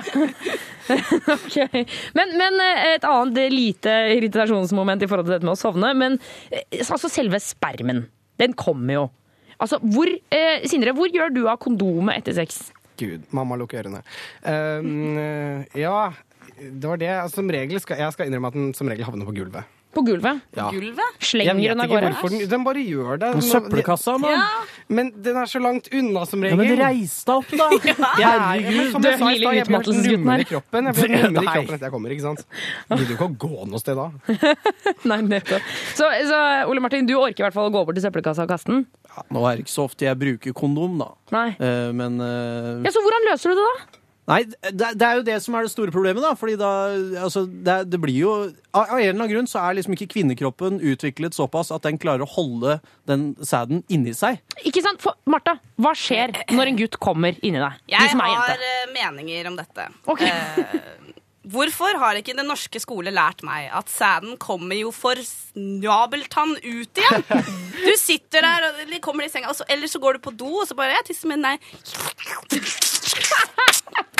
okay. Men, men eh, et annet lite irritasjonsmoment i forhold til dette med å sovne. Men eh, altså selve spermen. Den kommer jo. Altså, hvor, eh, Sindre, hvor gjør du av kondomet etter sex? Gud, mamma lukker ørene. Um, ja, det var det. Altså, som regel skal, jeg skal innrømme at den som regel havner på gulvet. På gulvet? Ja. Gulvet? Slenger den av gårde? hvorfor den, den bare gjør det. Men søppelkassa, mann. Ja. Men den er så langt unna, som regel. Ja, men reis deg opp, da! Er- Herregud! Du er sa i stad, jeg blir helt utmattelsesgutten her. i kroppen. Jeg blir nummen i kroppen etter jeg kommer, ikke sant? Vil Gidder jo ikke å gå noe sted da. Nei, nettopp. Så, så Ole Martin, du orker i hvert fall å gå bort til søppelkassa og kaste den? Ja, nå er det ikke så ofte jeg bruker kondom, da. Nei. Uh, men uh... Ja, Så hvordan løser du det, da? Nei, det, det er jo det som er det store problemet, da. Fordi da Altså, det, det blir jo Av av en eller annen grunn så er liksom ikke kvinnekroppen utviklet såpass at den klarer å holde den sæden inni seg. Ikke sant? For, Martha, hva skjer når en gutt kommer inni deg? Du Jeg som er har eh, meninger om dette. Okay. Eh, hvorfor har ikke den norske skole lært meg at sæden kommer jo for snabeltann ut igjen? Du sitter der og kommer i senga, og så, eller så går du på do, og så bare Jeg tisser men Nei.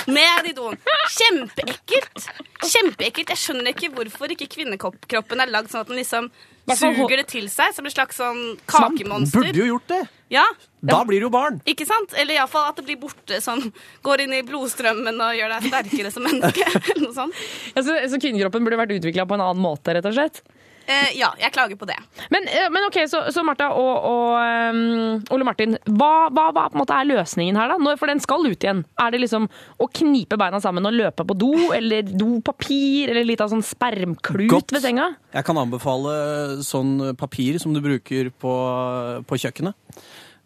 Ned i doen. Kjempeekkelt. Kjempeekkelt. Jeg skjønner ikke hvorfor ikke kvinnekroppen er lagd sånn at den liksom suger det til seg som et slags sånn Burde jo gjort det! Ja, Da blir det jo barn. ikke sant? Eller iallfall at det blir borte, sånn går inn i blodstrømmen og gjør deg sterkere som menneske. Eller noe sånt. Ja, så, så kvinnekroppen burde vært utvikla på en annen måte, rett og slett? Eh, ja, jeg klager på det. Men, eh, men ok, så, så Martha og, og um, Ole Martin, hva, hva, hva på en måte er løsningen her, da? Når, for den skal ut igjen. Er det liksom å knipe beina sammen og løpe på do, eller dopapir, eller litt av sånn spermklut Godt. ved senga? Jeg kan anbefale sånn papir som du bruker på, på kjøkkenet.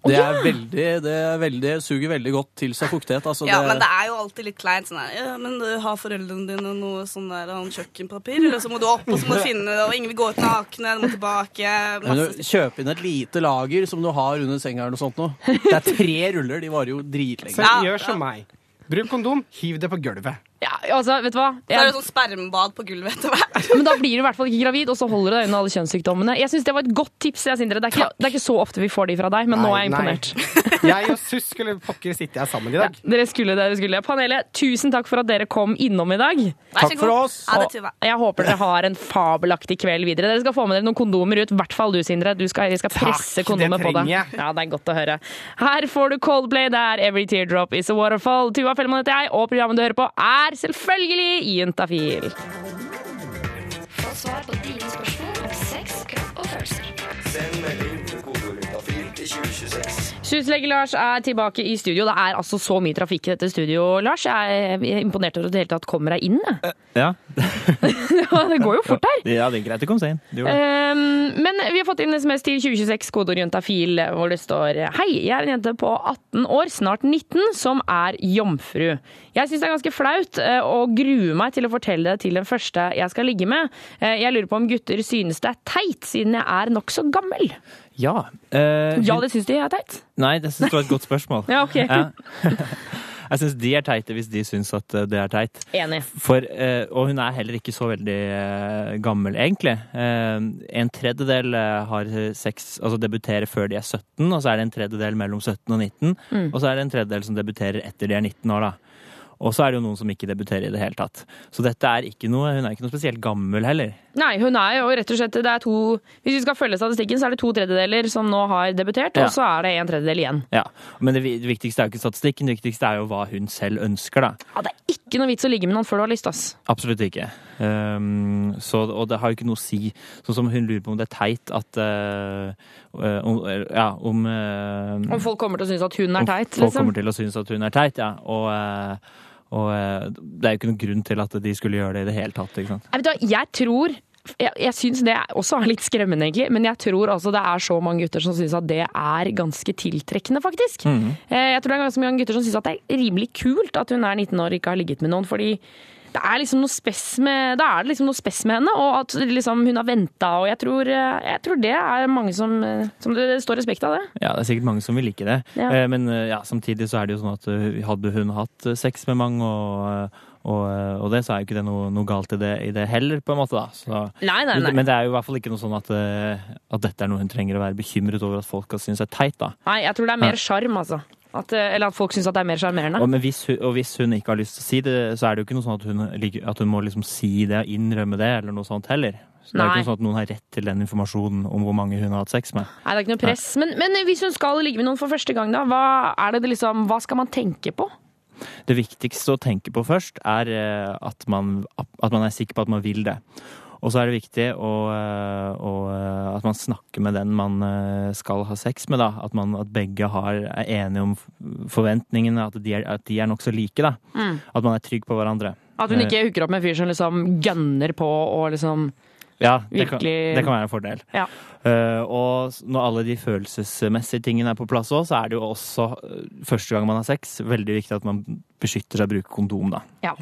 Det er veldig, det er veldig, suger veldig godt til seg fuktighet. Altså Ja, det, Men det er jo alltid litt kleint. Sånn der, ja, men Har foreldrene dine noe sånn der kjøkkenpapir? Eller så må du opp, og så må du finne det, og ingen vil gå ut nakne, du må tilbake. Masse du, Kjøp inn et lite lager som du har under senga eller noe sånt noe. Det er tre ruller, de varer jo dritlenge. Så Ja, gjør som ja. meg. Bruk kondom, hiv det på gulvet. Ja, altså, vet du hva? Så er Jeg, det sånn spermbad på gulvet etter hvert. men da blir du i hvert fall ikke gravid, og så holder du deg unna alle kjønnssykdommene. Jeg synes Det var et godt tips. Jeg, Sindre. Det, er ikke, det er ikke så ofte vi får de fra deg, men nå er jeg Nei, nei. imponert. Jeg og Sus skulle pokker sitte her sammen i dag. Dere skulle, dere skulle. Panelet, tusen takk for at dere kom innom i dag. Takk for oss. Og jeg håper dere har en fabelaktig kveld videre. Dere skal få med dere noen kondomer ut, i hvert fall du, Sindre. Du skal, jeg skal presse kondomet kondomer på deg. trenger jeg. Ja, det er godt å høre. Her får du Coldplay, det er Every Teardrop Is A Waterfall. Tuva Fellmann heter jeg, og programmet du hører på er selvfølgelig Juntafil. Syslege Lars er tilbake i studio. Det er altså så mye trafikk i dette studio, Lars. Jeg er imponert over at du hele tatt kommer deg inn. jeg. Ja, det går jo fort her. ja det er greit å komme seg inn. Det det. Um, men vi har fått inn SMS til 2026, kodeord juntafil, hvor det står Hei, jeg er en jente på 18 år, snart 19, som er jomfru. Jeg syns det er ganske flaut eh, og gruer meg til å fortelle det til den første jeg skal ligge med. Eh, jeg lurer på om gutter synes det er teit, siden jeg er nokså gammel. Ja. eh, Ja, det syns de er teit. Nei, det syns det var et godt spørsmål. Ja, ok. Jeg syns de er teite hvis de syns at eh, det er teit. Enig. For, eh, og hun er heller ikke så veldig eh, gammel, egentlig. En tredjedel har sex, altså debuterer før de er 17, og så er det en tredjedel mellom 17 og 19. Mm. Og så er det en tredjedel som debuterer etter de er 19 år, da. Og så er det jo noen som ikke debuterer i det hele tatt. Så dette er ikke noe, hun er ikke noe spesielt gammel heller. Nei, hun er jo rett og slett det er to, Hvis vi skal følge statistikken, så er det to tredjedeler som nå har debutert, Ja. og så er det en tredjedel igjen. Ja, Men det, viktigste er jo ikke statistikken, det viktigste er jo hva hun selv ønsker, da. Ja, det er ikke noe vits å ligge med noen før du har lyst, ass. Absolutt ikke. Um, så, og det har jo ikke noe å si. Sånn som hun lurer på om det er teit at uh, um, Ja, om uh, Om folk kommer til å synes at hun er om teit, Folk liksom. kommer til å synes at hun er teit, ja. Og, uh, og uh, det er jo ikke noen grunn til at de skulle gjøre det i det hele tatt. ikke sant? Jeg, vet jeg tror jeg, jeg syns det også er litt skremmende, egentlig, men jeg tror altså det er så mange gutter som syns at det er ganske tiltrekkende, faktisk. Mm. Eh, Jeg tror det er ganske mange gutter som syns at det er rimelig kult at hun er 19 år og ikke har ligget med noen, fordi det er liksom noe spess med, er liksom noe spess med henne, og at liksom hun har venta, og jeg tror, eh, jeg tror det er mange som, eh, som det står respekt av det. Ja, det er sikkert mange som vil like det. Ja. Eh, Men ja, samtidig så er det jo sånn at hadde hun hatt sex med mange og, og, og det, så er jo ikke det noe, noe galt i det, i det heller, på en måte. da. Så, Nei, nei, nei. Men det er jo i hvert fall ikke noe sånn at, at dette er noe hun trenger å være bekymret over at folk synes er teit. da. Nei, jeg tror det er mer sjarm, altså. At, eh, eller at folk syns at det er mer sjarmerende. Og, og hvis hun ikke har lyst til å si det, så er det jo ikke noe sånn at hun, at hun må liksom si det og innrømme det, eller noe sånt heller. Så det er Nei. ikke noe sånn at noen har rett til den informasjonen om hvor mange hun har hatt sex med. Nei, det er ikke noe press. Men, men hvis hun skal ligge med noen for første gang, da, hva, er det liksom, hva skal man tenke på? Det viktigste å tenke på først er eh, at man, at man er sikker på at man vil det. Og så er det viktig å, eh, å, eh, at man snakker med den man eh, skal ha sex med. Da. At, man, at begge har, er enige om forventningene, at de er, at de er nokså like. Da. Mm. At man er trygg på hverandre. At hun ikke hooker opp med en fyr som liksom gønner på og liksom Ja, det kan, det kan være en fordel. Ja. Uh, og når alle de følelsesmessige tingene er på plass òg, så er det jo også første gang man har sex, veldig viktig at man beskytter seg bruker kondom, da. Ja,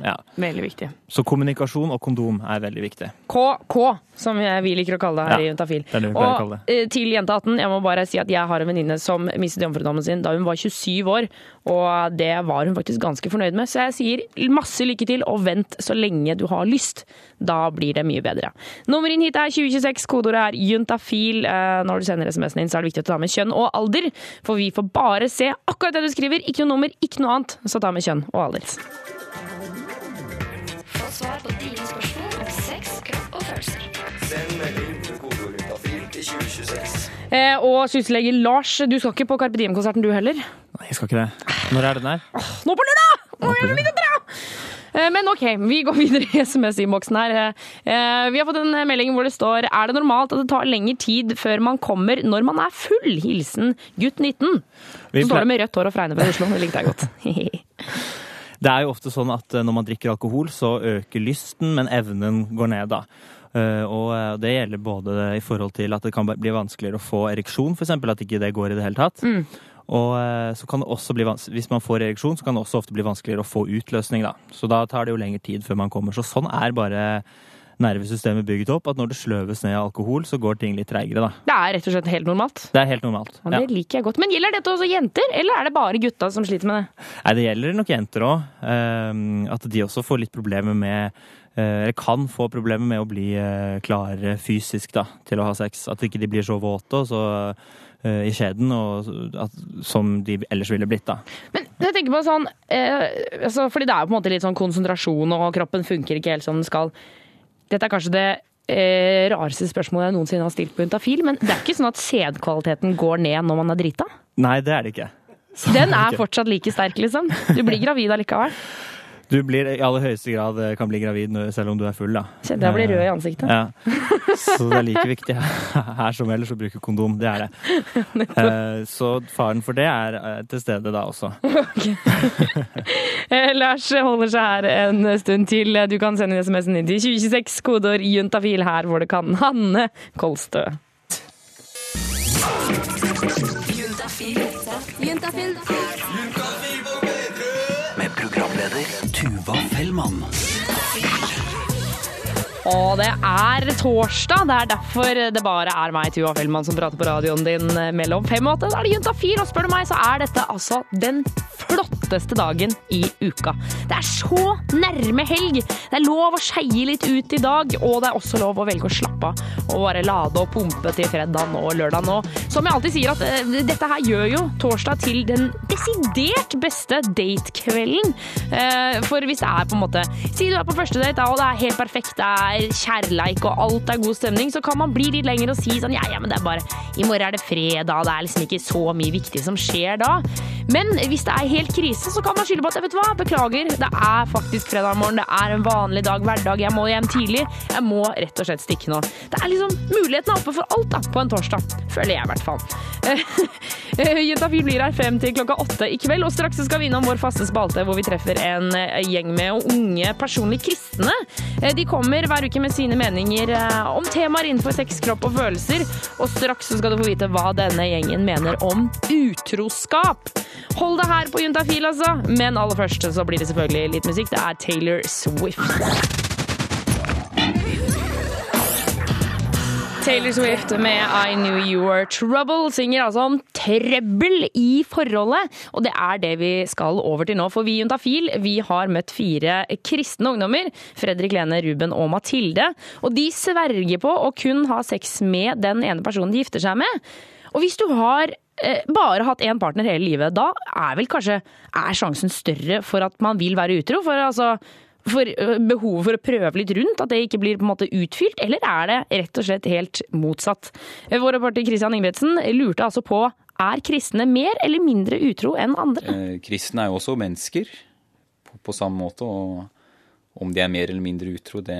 veldig viktig. Så kommunikasjon og kondom er veldig viktig. KK, som vi liker å kalle det her Ja, i Juntafil. det det Og eh, til jente 18, jeg må bare si at jeg har en venninne som mistet jomfrudommen sin da hun var 27 år, og det var hun faktisk ganske fornøyd med. Så jeg sier masse lykke til, og vent så lenge du har lyst. Da blir det mye bedre. Nummer inn hit er 2026, kodeordet er juntafil. Eh, Når du sender SMS-en inn, så er det viktig å ta med kjønn og alder, for vi får bare se akkurat det du skriver. Ikke noe nummer, ikke noe annet. Så ta med kjønn og alder. Få svar på dine spørsmål om sex, kropp og følelser. Send melding med kodeord juntafil til 2026. Eh, og syslege Lars, du skal ikke på Carpe Diem-konserten du heller? Nei, jeg skal ikke det. Når er den der? Nå på lørdag! Nå jeg litt! Eh, Men OK, vi går videre i SMS-innboksen her. Eh, Vi har fått en melding hvor det står Er det normalt at det tar lengre tid før man kommer når man er full? Hilsen gutt 19. Så står det med rødt hår og fregner fra Oslo. Det likte jeg godt. Det er jo ofte sånn at eh, når man drikker alkohol, så øker lysten, men evnen går ned, da. Eh, Og eh, det gjelder både i forhold til at det kan bli vanskeligere å få ereksjon, f.eks. at ikke det går i det hele tatt. Mm. Og så kan det også bli hvis man får ereksjon, så kan det også ofte bli vanskeligere å få utløsning, da. Så da tar det jo lengre tid før man kommer. Så sånn er bare nervesystemet bygget opp, at når det sløves ned av alkohol, så går ting litt treigere, da. Det er rett og slett helt normalt. Det er helt normalt. Ja. det liker jeg godt. Men gjelder dette også jenter, eller er det bare gutta som sliter med det? Nei, det gjelder nok jenter òg. at de også får litt problemer med eh, Eller kan få problemer med å bli klarere klare fysisk da, til å ha sex. At ikke de blir så våte og så uh, i skjeden og, at, som de ellers ville blitt. da. Jeg tenker på sånn, eh, altså, fordi det er jo på en måte litt sånn konsentrasjon, og kroppen funker ikke helt som den skal. Dette er kanskje det eh, rareste spørsmålet jeg noensinne har stilt på Juntafil, men det er ikke sånn at sædkvaliteten går ned når man er drita? Nei, det er det ikke. Den er fortsatt like sterk, liksom. Du blir gravid allikevel. Du blir i aller høyeste grad eh, kan bli gravid selv om du er full, da. Kjente jeg blir rød i ansiktet. Ja. Så det er like viktig her som ellers å bruke kondom. Det er det. Eh, Så faren for det er eh, til stede da også. Okay. Lars holder seg her en stund til. Du kan sende SMS-en inn til 2026, kodeord juntafil her hvor det kan. Hanne Kolstø. Juntafil. Juntafil. Tuva Fellmann. Og det er torsdag. Det er derfor det bare er meg, Tuva Fellmann, som prater på radioen din mellom fem og åtte. Da er det Juntafil, og spør du meg, så er dette altså den flotteste dagen i uka. Det er så nærme helg! Det er lov å skeie litt ut i dag, og det er også lov å velge å slappe av og bare lade og pumpe til fredag og lørdag nå. Som jeg alltid sier, at uh, dette her gjør jo torsdag til den desidert beste datekvelden. Uh, for hvis det er på en måte Si du er på første date, da, og det er helt perfekt, det er kjærleik og alt er god stemning, så kan man bli litt lenger og si sånn ja, ja, men det er bare I morgen er det fredag, det er liksom ikke så mye viktig som skjer da. Men hvis det er helt krise, så kan man skylde på at vet du hva, beklager, det er faktisk fredag morgen, det er en vanlig dag, hverdag, jeg må hjem tidlig. Jeg må rett og slett stikke nå. Det er liksom Muligheten er oppe for alt da, på en torsdag. Føler jeg i hvert fall. Juntafil blir her frem til klokka åtte i kveld, og straks skal vi innom vår faste spalte hvor vi treffer en eh, gjeng med unge personlig kristne. Eh, De kommer hver uke med sine meninger eh, om temaer innenfor sex, kropp og følelser, og straks skal du få vite hva denne gjengen mener om utroskap. Hold deg her på Juntafil, altså. Men aller først så blir det selvfølgelig litt musikk. Det er Taylor Swift. Taylor Swift med I Knew You Were Trouble synger altså om trøbbel i forholdet. Og det er det vi skal over til nå. For vi i Juntafil vi har møtt fire kristne ungdommer. Fredrik, Lene, Ruben og Mathilde. Og de sverger på å kun ha sex med den ene personen de gifter seg med. Og hvis du har eh, bare hatt én partner hele livet, da er vel kanskje er sjansen større for at man vil være utro? For altså for behovet for å prøve litt rundt, at det ikke blir på en måte utfylt, eller er det rett og slett helt motsatt? Vår reporter Christian Ingebretsen lurte altså på er kristne mer eller mindre utro enn andre? Eh, Kristne er jo også mennesker på, på samme måte, og om de er mer eller mindre utro, det,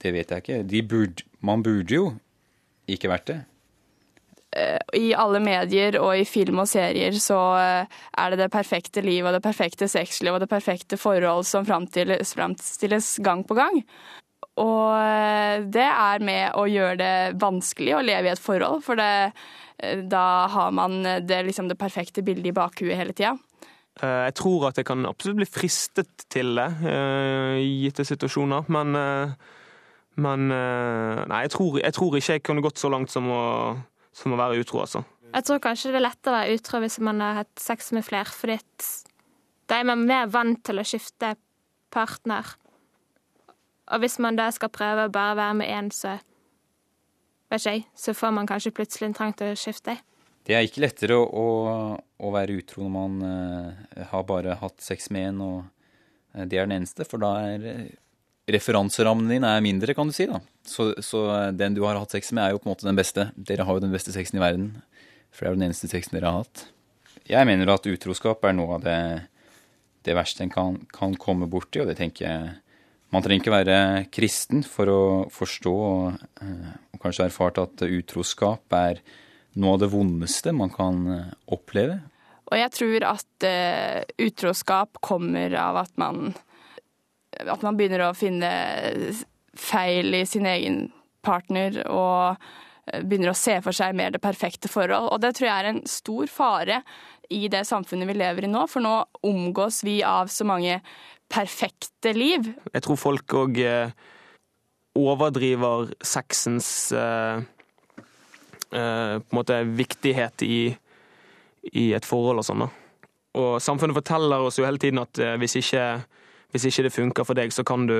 det vet jeg ikke. De burde, man burde jo ikke vært det. Eh, i alle medier og i film og serier så eh, er det det perfekte liv og det perfekte sexliv og det perfekte forhold som framstilles, framstilles gang på gang. Og eh, det er med å gjøre det vanskelig å leve i et forhold, for det, da har man det, liksom det perfekte bildet i bakhuet hele tida. Jeg tror at jeg kan absolutt bli fristet til det gitte situasjoner, men, men Nei, jeg tror, jeg tror ikke jeg kunne gått så langt som å, som å være utro, altså. Jeg tror kanskje det er lettere å være utro hvis man har hatt sex med flere, fordi da er man mer vant til å skifte partner. Og hvis man da skal prøve å bare være med én, så vet ikke jeg, så får man kanskje plutselig en trang til å skifte. Det er ikke lettere å, å, å være utro når man uh, har bare hatt sex med en, og eh, det er den eneste, for da er referanserammen din er mindre, kan du si. da. Så, så den du har hatt sex med, er jo på en måte den beste. Dere har jo den beste sexen i verden, for det er jo den eneste sexen dere har hatt. Jeg mener at utroskap er noe av det, det verste en kan, kan komme borti, og det tenker jeg Man trenger ikke være kristen for å forstå og, eh, og kanskje erfart at utroskap er noe av det vondeste man kan eh, oppleve. Og jeg tror at uh, utroskap kommer av at man at man begynner å finne feil i sin egen partner og eh, begynner å se for seg mer det perfekte forhold. Og det tror jeg er en stor fare i det samfunnet vi lever i nå, for nå omgås vi av så mange perfekte liv. Jeg tror folk òg eh, overdriver sexens eh, på en måte viktighet i, i et forhold og sånn. Og samfunnet forteller oss jo hele tiden at hvis ikke, hvis ikke det funker for deg, så kan du,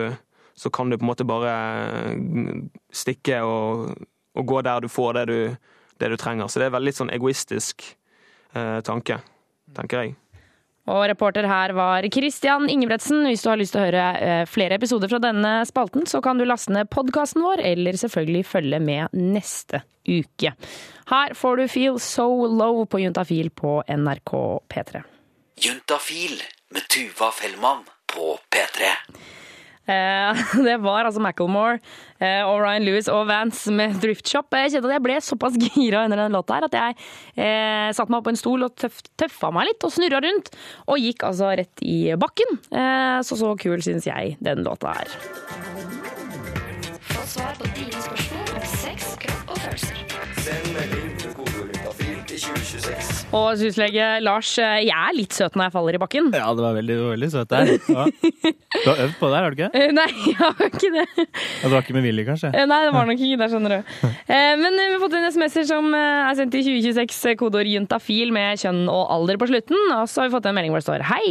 så kan du på en måte bare eh, stikke og, og gå der du får det du, det du trenger. Så det er veldig sånn egoistisk eh, tanke, tenker jeg. Og reporter her var Christian Ingebretsen. Hvis du har lyst til å høre eh, flere episoder fra denne spalten, så kan du laste ned podkasten vår, eller selvfølgelig følge med neste uke. Her får du Feel So Low på Juntafil på NRK P3. Juntafil med Tuva Fellmann på P3. Eh, det var altså Macclemore eh, og Ryan Lewis og Vance med Drift Shop. Jeg kjente at jeg ble såpass gira under den låta her at jeg eh, satte meg opp på en stol og tøff, tøffa meg litt og snurra rundt. Og gikk altså rett i bakken. Eh, så så kul syns jeg den låta er. Få svar på dine spørsmål Og syslege Lars, eh, jeg er litt søt når jeg faller i bakken. Ja, det var veldig, veldig søt der. Ja. Du har øvd på det her, har du ikke? Eh, Nei, jeg har ikke det. Ja, det var ikke med vilje, kanskje? Eh, Nei, det var nok ikke det, skjønner du. Men vi har fått en SMS-er som er sendt i 2026, eh, kodeord juntafil med kjønn og alder på slutten. Og så har vi fått en melding hvor det står Hei!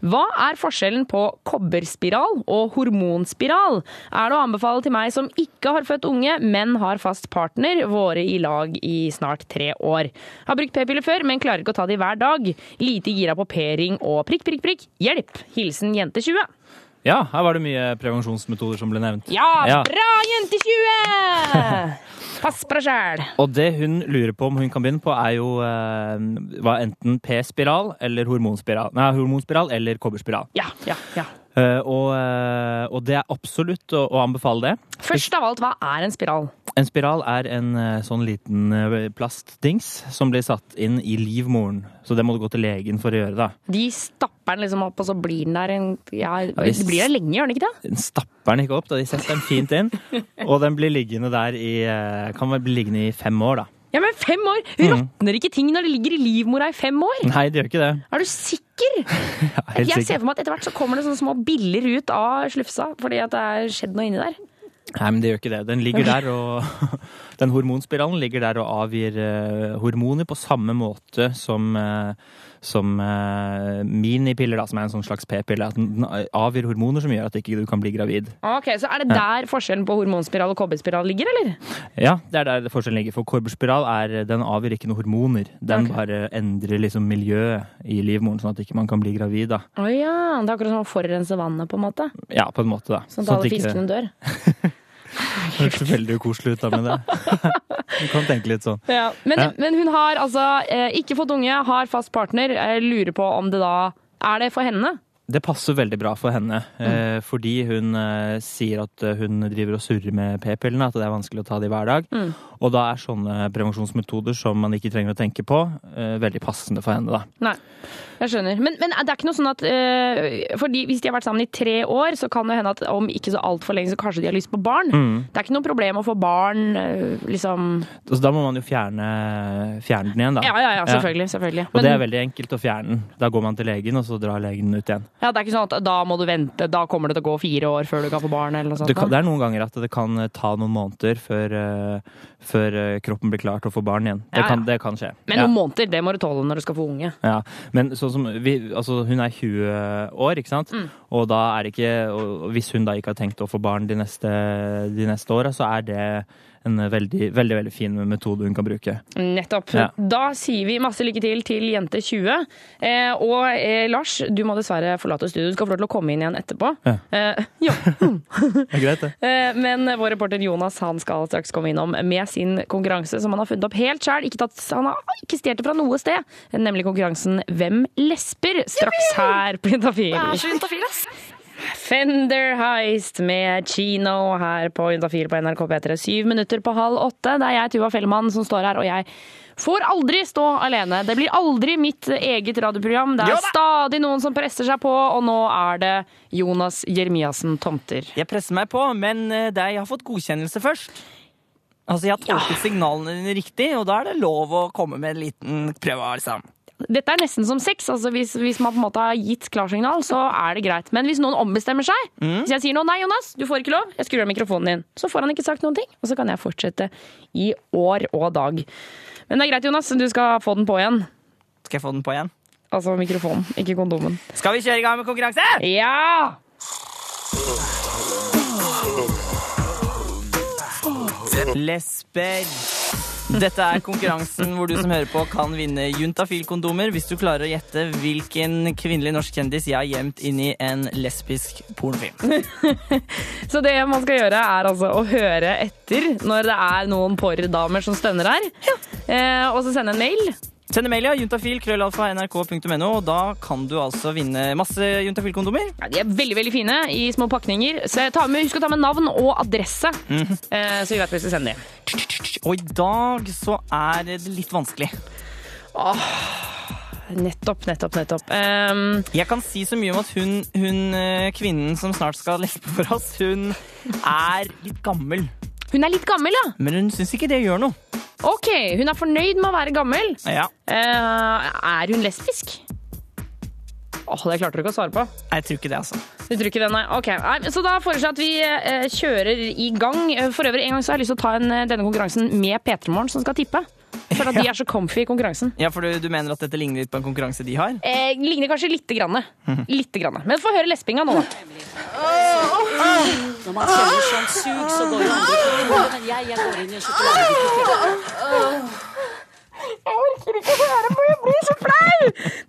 Hva er forskjellen på kobberspiral og hormonspiral? Er det å anbefale til meg som ikke har født unge, men har fast partner, våre i lag i snart tre år. Har brukt p-piller før, men klarer ikke å ta de hver dag. Lite gira på p-ring og prikk, prikk, prikk. Hjelp! Hilsen jente 20. Ja, her var det mye prevensjonsmetoder som ble nevnt. Ja, bra, jente 20! Pass på deg sjæl. Og det hun lurer på om hun kan begynne på, er jo eh, enten p-spiral eller hormonspiral. Nei, hormonspiral eller kobberspiral. Ja, ja, ja. Eh, og, eh, og det er absolutt å, å anbefale det. Først av alt, hva er en spiral? En spiral er en eh, sånn liten plastdings som blir satt inn i livmoren. Så det må du gå til legen for å gjøre, da. De stapper den liksom opp, og så blir den der en ja, de Det blir der lenge, gjør den ikke det? Den stapper den ikke opp, da. De setter den fint inn. Og den blir liggende der i Kan vel bli liggende i fem år, da. Ja, men fem år! Mm. Råtner ikke ting når det ligger i livmora i fem år? Nei, det gjør ikke det. Er du sikker? ja, helt jeg ser for meg at etter hvert så kommer det sånne små biller ut av slufsa fordi at det er skjedd noe inni der. Nei, men det gjør ikke det. Den ligger der og Den hormonspiralen ligger der og avgir eh, hormoner på samme måte som, eh, som eh, minipiller, da, som er en sånn slags p-pille. At den avgir hormoner som gjør at ikke du kan bli gravid. Ok, Så er det der forskjellen på hormonspiral og kobberspiral ligger, eller? Ja, det er der forskjellen ligger. For kobberspiral er, den avgir ikke noen hormoner. Den bare endrer liksom miljøet i livmoren, sånn at ikke man kan bli gravid. da. Å ja, det er akkurat som å forurense vannet, på en måte. Ja, på en måte, da. Sånn at alle fiskene dør. Hørtes veldig ukoselig ut da med det. Du kan tenke litt sånn. Ja, men, Ja. men hun har altså eh, ikke fått unge, har fast partner. Jeg lurer på om det da Er det for henne? Det passer veldig bra for henne, Mm. eh, fordi hun eh, sier at eh, hun driver og surrer med p-pillene, at det er vanskelig å ta de hver dag. Mm. Og da er sånne prevensjonsmetoder som man ikke trenger å tenke på, veldig passende for henne, da. Nei, jeg skjønner. Men, men det er ikke noe sånn at fordi Hvis de har vært sammen i tre år, så kan det hende at om ikke så altfor lenge, så kanskje de har lyst på barn. Mm. Det er ikke noe problem å få barn, liksom Så da må man jo fjerne, fjerne den igjen, da. Ja, ja, ja, selvfølgelig. selvfølgelig. Og det er veldig enkelt å fjerne den. Da går man til legen, og så drar legen den ut igjen. Ja, det er ikke sånn at da må du vente, da kommer det til å gå fire år før du kan få barn, eller noe sånt? Kan, det er noen ganger at det kan eh, ta noen måneder før, uh, før eh, kroppen blir klar til å få barn igjen. Det, Ja, kan, ja. det kan skje. Men noen måneder, det må du tåle når du skal få unge. Ja, men sånn som vi, altså hun er 20 år, ikke sant? Mm. Og da er det ikke, hvis hun da ikke har tenkt å få barn de neste, de neste åra, så er det en veldig, veldig, veldig fin metode hun kan bruke. Nettopp. Ja. Da sier vi masse lykke til til jente 20. Eh, og eh, Lars, du må dessverre forlate studio. Du skal få lov til å komme inn igjen etterpå. Ja. Eh, ja. Det er greit, det. Eh, Men vår reporter Jonas han skal straks komme innom med sin konkurranse som han har funnet opp helt sjøl. Han har ikke stjålet det fra noe sted, nemlig konkurransen Hvem lesber? Straks her på Juntafil. Fender Heist med Chino her på Juntafil på NRK P3. Syv minutter på halv åtte. Det er jeg, Tuva Fellmann, som står her, og jeg får aldri stå alene. Det blir aldri mitt eget radioprogram. Det er stadig noen som presser seg på, og nå er det Jonas Jeremiassen Tomter. Jeg presser meg på, men eh, det jeg har fått godkjennelse først. Altså, Jeg har tolket signalene dine riktig, og da er det lov å komme med en liten prøve. liksom. Dette er nesten som sex. altså hvis, hvis man på en måte har gitt klarsignal, så er det greit. Men hvis noen ombestemmer seg, hvis jeg sier noe nei, Jonas, du får ikke lov, jeg skrur av mikrofonen din, så får han ikke sagt noen ting, og så kan jeg fortsette i år og dag. Men det er greit, Jonas, du skal få den på igjen. Skal jeg få den på igjen? Altså mikrofonen, ikke kondomen. Skal vi kjøre i gang med konkurranse? Ja! Lesber. Dette er konkurransen hvor du som hører på kan vinne juntafil-kondomer hvis du klarer å gjette hvilken kvinnelig norsk kjendis jeg har gjemt inn i en lesbisk pornofilm. Så det man skal gjøre, er altså å høre etter når det er noen porrdamer som stønner her, eh, og så sende en mail. Send en mail, ja. Juntafil, krøllalfa, nrk.no. og Da kan du altså vinne masse juntafil-kondomer. Ja, de er veldig veldig fine i små pakninger. Så ta med, husk å ta med navn og adresse, eh, så vi vet hvor vi skal sende dem. Og i dag så er det litt vanskelig. Åh, nettopp, nettopp, nettopp. Um, Jeg kan si så mye om at hun, hun eh, kvinnen som snart skal lesbe for oss, hun er litt gammel. Hun er litt gammel, ja. Men hun syns ikke det gjør noe. OK, hun er fornøyd med å være gammel. Ja. Eh, er hun lesbisk? Åh, det klarte du ikke å svare på. Jeg tror ikke det, altså. Du tror ikke det, nei? Ok. Nei, så da foreslår jeg at vi eh, kjører i gang. Eh, For øvrig, en gang så har jeg lyst til å ta en, eh, denne konkurransen med P3 Morgen, som skal tippe. For at de er så comfy i konkurransen. Ja, for du, du mener at dette ligner litt på en konkurranse de har? Eh, ligner kanskje lite grann. Lite grann. Men få høre lespinga nå, da. Når man kjenner sånn sug, så går jo andre men jeg, jeg går inn i en sjokoladebutikk. Jeg orker ikke å høre på, jeg blir så flau!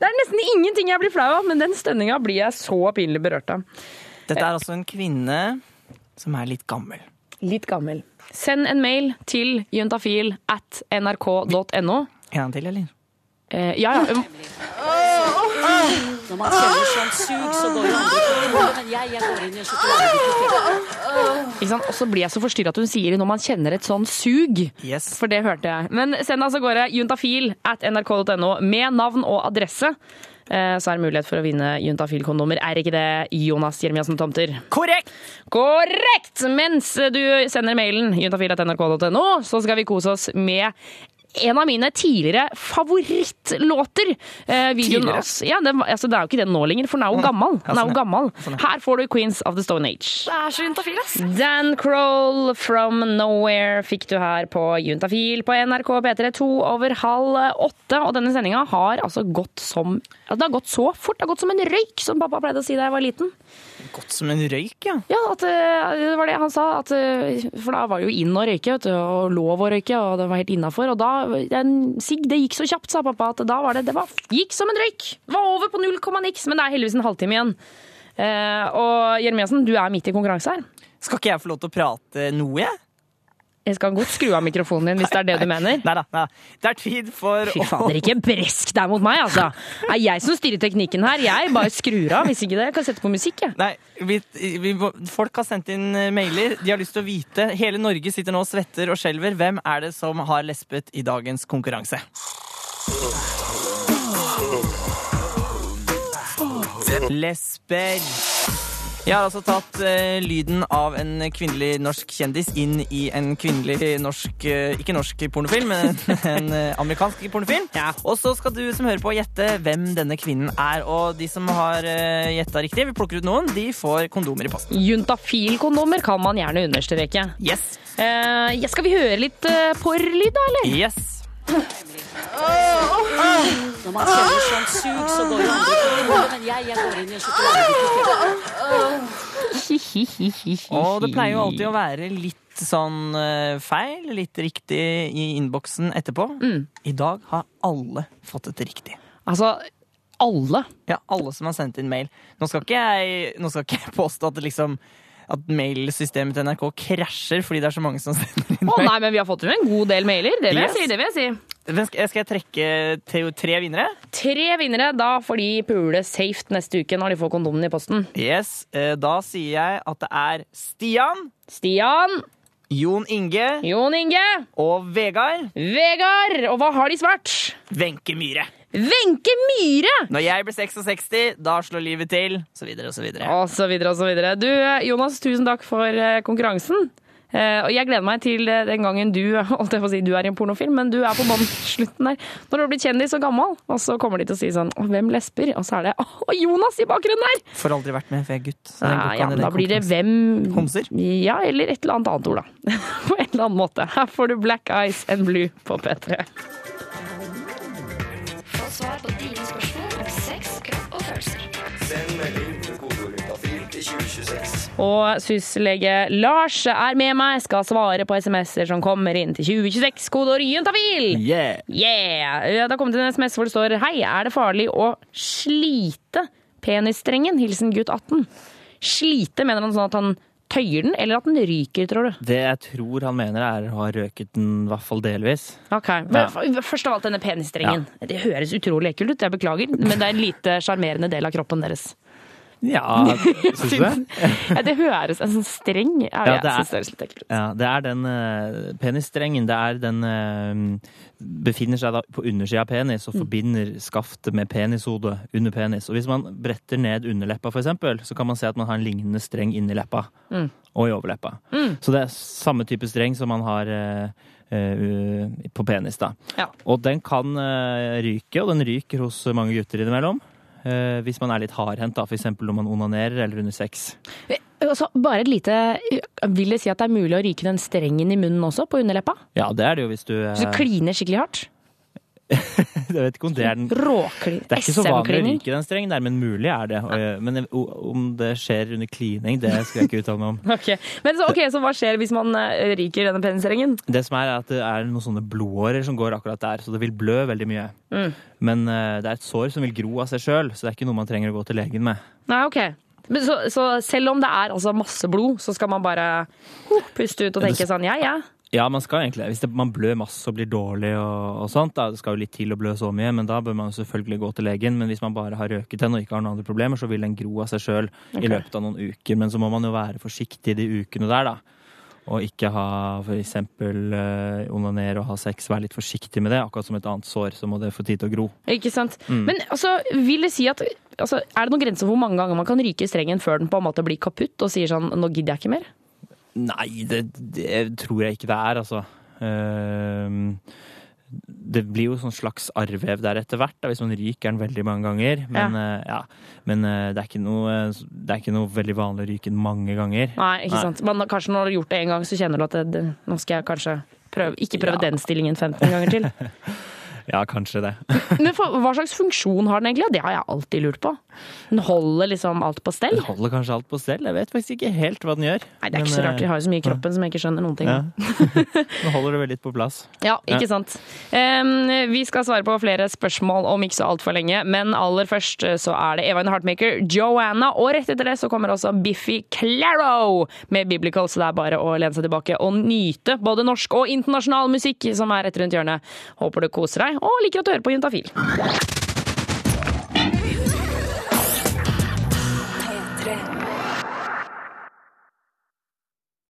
Det er nesten ingenting jeg blir flau av, men den stønninga blir jeg så pinlig berørt av. Dette er altså en kvinne som er litt gammel. Litt gammel. Send en mail til juntafil at nrk.no. En gang til, eller? Eh, ja, ja. Når man kjenner sånn sug, så går jo andre hodet, men jeg, jeg går inn i en sjokoladebutikk. Ikke sant? Og så blir jeg så forstyrra at hun sier når man kjenner et sånn sug. For det hørte jeg. Men send altså gårde juntafil at nrk.no med navn og adresse. Eh, Så er det mulighet for å vinne juntafil-kondomer. Er ikke det Jonas Jeremiassen Tomter? Korrekt! Korrekt! Mens du sender mailen juntafil.nrk.no, så skal vi kose oss med en av mine tidligere favorittlåter. Eh, videoen, Tidligere? altså, ja, det, altså, det er jo ikke den nå lenger, for den er jo gammel. Den er jo gammel. Her får du Queens of the Stone Age. Det er så juntafil, ass. Dan Kroll from Nowhere fikk du her på Juntafil på NRK P3 to over halv åtte. Og denne sendinga har altså gått som ja, Det har gått så fort. Det har gått som en røyk, som pappa pleide å si da jeg var liten. Godt som en røyk, ja. Ja, at, eh, det var det han sa. At, eh, for da var det jo inn å røyke, vet du, og lov å røyke, og det var helt innafor. Og da den, sigg, det gikk så kjapt, sa pappa, at da var det Det var, gikk som en røyk. Var over på null komma niks, men det er heldigvis en halvtime igjen. Eh, og Jeremiassen, du er midt i konkurranse her. Skal ikke jeg få lov til å prate noe, jeg? Jeg skal godt skru av mikrofonen din hvis det er det du mener. Nei da. Det er tid for Fy fader, ikke bresk deg mot meg, altså. Det er jeg som styrer teknikken her. Jeg bare skrur av. Hvis ikke det, jeg kan sette på musikk, jeg. Nei, vi, vi, folk har sendt inn eh, mailer. De har lyst til å vite. Hele Norge sitter nå og svetter og skjelver. Hvem er det som har lespet i dagens konkurranse? Lesber. Jeg har altså tatt eh, lyden av en kvinnelig norsk kjendis inn i en kvinnelig norsk eh, Ikke norsk pornofilm, men en, en eh, amerikansk pornofilm. Og så skal du som hører på gjette hvem denne kvinnen er. Og de som har uh, gjetta riktig, vi plukker ut noen, de får kondomer i posten. Juntafil-kondomer kan man gjerne understreke. Yes. Eh, ja, skal vi høre litt uh, porrlyd, da, eller? Yes. Når man kjenner sånn sug, så går jo andre men jeg, jeg går inn i en sjokoladebutikk. Og det pleier jo alltid å være litt sånn eh, feil, litt riktig i innboksen etterpå. I dag har alle fått et riktig. Altså, alle? Ja, alle som har sendt inn mail. Nå skal ikke jeg, skal ikke jeg påstå at det liksom at mailsystemet til NRK krasjer fordi det er så mange som sender inn Å nei, men vi har fått jo en god del mailer. Det vil jeg Yes. si. det vil jeg si. Skal, jeg trekke tre, tre vinnere? Tre vinnere. Da får de pule safe neste uke når de får kondomene i posten. Yes, eh, Da sier jeg at det er Stian. Stian. Jon Inge. Jon Inge. Og Vegard. Vegard. Og hva har de svart? Wenche Myhre. Wenche Myhre! Når jeg blir 66, da slår livet til. Så videre og så videre. Og så videre og så videre. Du, Jonas, tusen takk for eh, konkurransen. Eh, Og jeg gleder meg til eh, den gangen du holdt jeg på å si, du er i en pornofilm, men du er på båndslutten der. Når du har blitt kjendis og gammel, og så kommer de til å si sånn Hvem lesber? Og så er det Å, Jonas i bakgrunnen der! Får aldri vært med, for jeg er gutt. så Ja, ja, men da blir det hvem Homser? Ja, eller et eller annet annet ord, da. På en eller annen måte. Her får du Black Eyes and Blue på P3. Få svar på dine spørsmål om sex, kropp og følelser. Send melding 2026. Og syslege Lars er med meg, skal svare på SMS-er som kommer inn til 2026. Kodeord juntafil! Yeah. Yeah! Det har kommet en SMS hvor det står Hei, er det farlig å slite penisstrengen? Hilsen gutt 18. Slite, mener han sånn at han tøyer den, eller at den ryker, tror du? Det jeg tror han mener, er å ha røket den i hvert fall delvis. Ok, men f- Først av alt denne penisstrengen. Det høres utrolig ekkelt ut, jeg beklager, men det er en lite sjarmerende del av kroppen deres. Ja, syns du det? Ja, det høres en sånn streng ja, Ja, det er- synes det litt ekkelt. Ja, det er den uh, penisstrengen. Det er den uh, Befinner seg da på undersida av penis og forbinder skaftet med penishodet under penis. Og hvis man bretter ned underleppa, for eksempel, så kan man se at man har en lignende streng inni leppa. Mm. Og i overleppa. Mm. Så det er samme type streng som man har eh, eh, på penis, da. Ja. Og den kan ryke, og den ryker hos mange gutter innimellom. Eh, hvis man er litt hardhendt, f.eks. når man onanerer eller under sex. Altså, bare et lite Vil det si at det er mulig å ryke den strengen i munnen også, på underleppa? Ja, det er det jo hvis du Hvis du eh, kliner skikkelig hardt? Jeg vet ikke om det er den Råklin... Det er ikke så vanlig å ryke den strengen der, men mulig er det. Men om det skjer under klining, det skal jeg ikke uttale meg om. Ok, Men så, okay, så hva skjer hvis man eh, ryker denne penisstrengen? Det som er, er at det er noen sånne blodårer som går akkurat der, så det vil blø veldig mye. Mm. Men eh, det er et sår som vil gro av seg sjøl, så det er ikke noe man trenger å gå til legen med. Nei, ok. Men så, så selv om det er altså masse blod, så skal man bare huh, puste ut og tenke sånn ja, ja. Ja, man skal egentlig. Hvis det, man blør masse og blir dårlig og, og sånt, da, det skal jo litt til å blø så mye, men da bør man selvfølgelig gå til legen. Men hvis man bare har røket den og ikke har noen andre problemer, så vil den gro av seg sjøl okay. i løpet av noen uker. Men så må man jo være forsiktig de ukene der, da. Og ikke ha for eksempel eh, onanere og ha sex. Være litt forsiktig med det. Akkurat som et annet sår, så må det få tid til å gro. Ikke sant? Mm. Men altså, vil det si at altså, Er det noen grenser for hvor mange ganger man kan ryke strengen før den på en måte blir kaputt og sier sånn nå gidder jeg ikke mer? Nei, det, det tror jeg ikke det er, altså. Ehm, det blir jo sånn slags arrvev der etter hvert, da, hvis man ryker den veldig mange ganger. Men, ja. ja. Men eh, det, er noe, det er ikke noe veldig vanlig å ryke den mange ganger. Nei, ikke sant. Men kanskje når du har gjort det en gang, så kjenner du at nå skal jeg kanskje prøve, ikke prøve den stillingen 15 ganger til. Ja, kanskje det. Men for, hva slags funksjon har den egentlig? Det har jeg alltid lurt på. Den holder liksom alt på stell? Den holder kanskje alt på stell. Jeg vet faktisk ikke helt hva den gjør. Nei, det er ikke så rart. Vi har jo så mye i kroppen som jeg ikke skjønner noen ting. Ja. Nå holder det vel litt på plass. Ja, ikke sant. Um, vi skal svare på flere spørsmål om ikke så altfor lenge, men aller først så er det Eva in Heartmaker, Joanna, og rett etter det så kommer også Biffy Claro med Biblical, så det er bare å lene seg tilbake og nyte både norsk og internasjonal musikk som er rett rundt hjørnet. Håper du koser deg, og liker at du hører på Juntafil.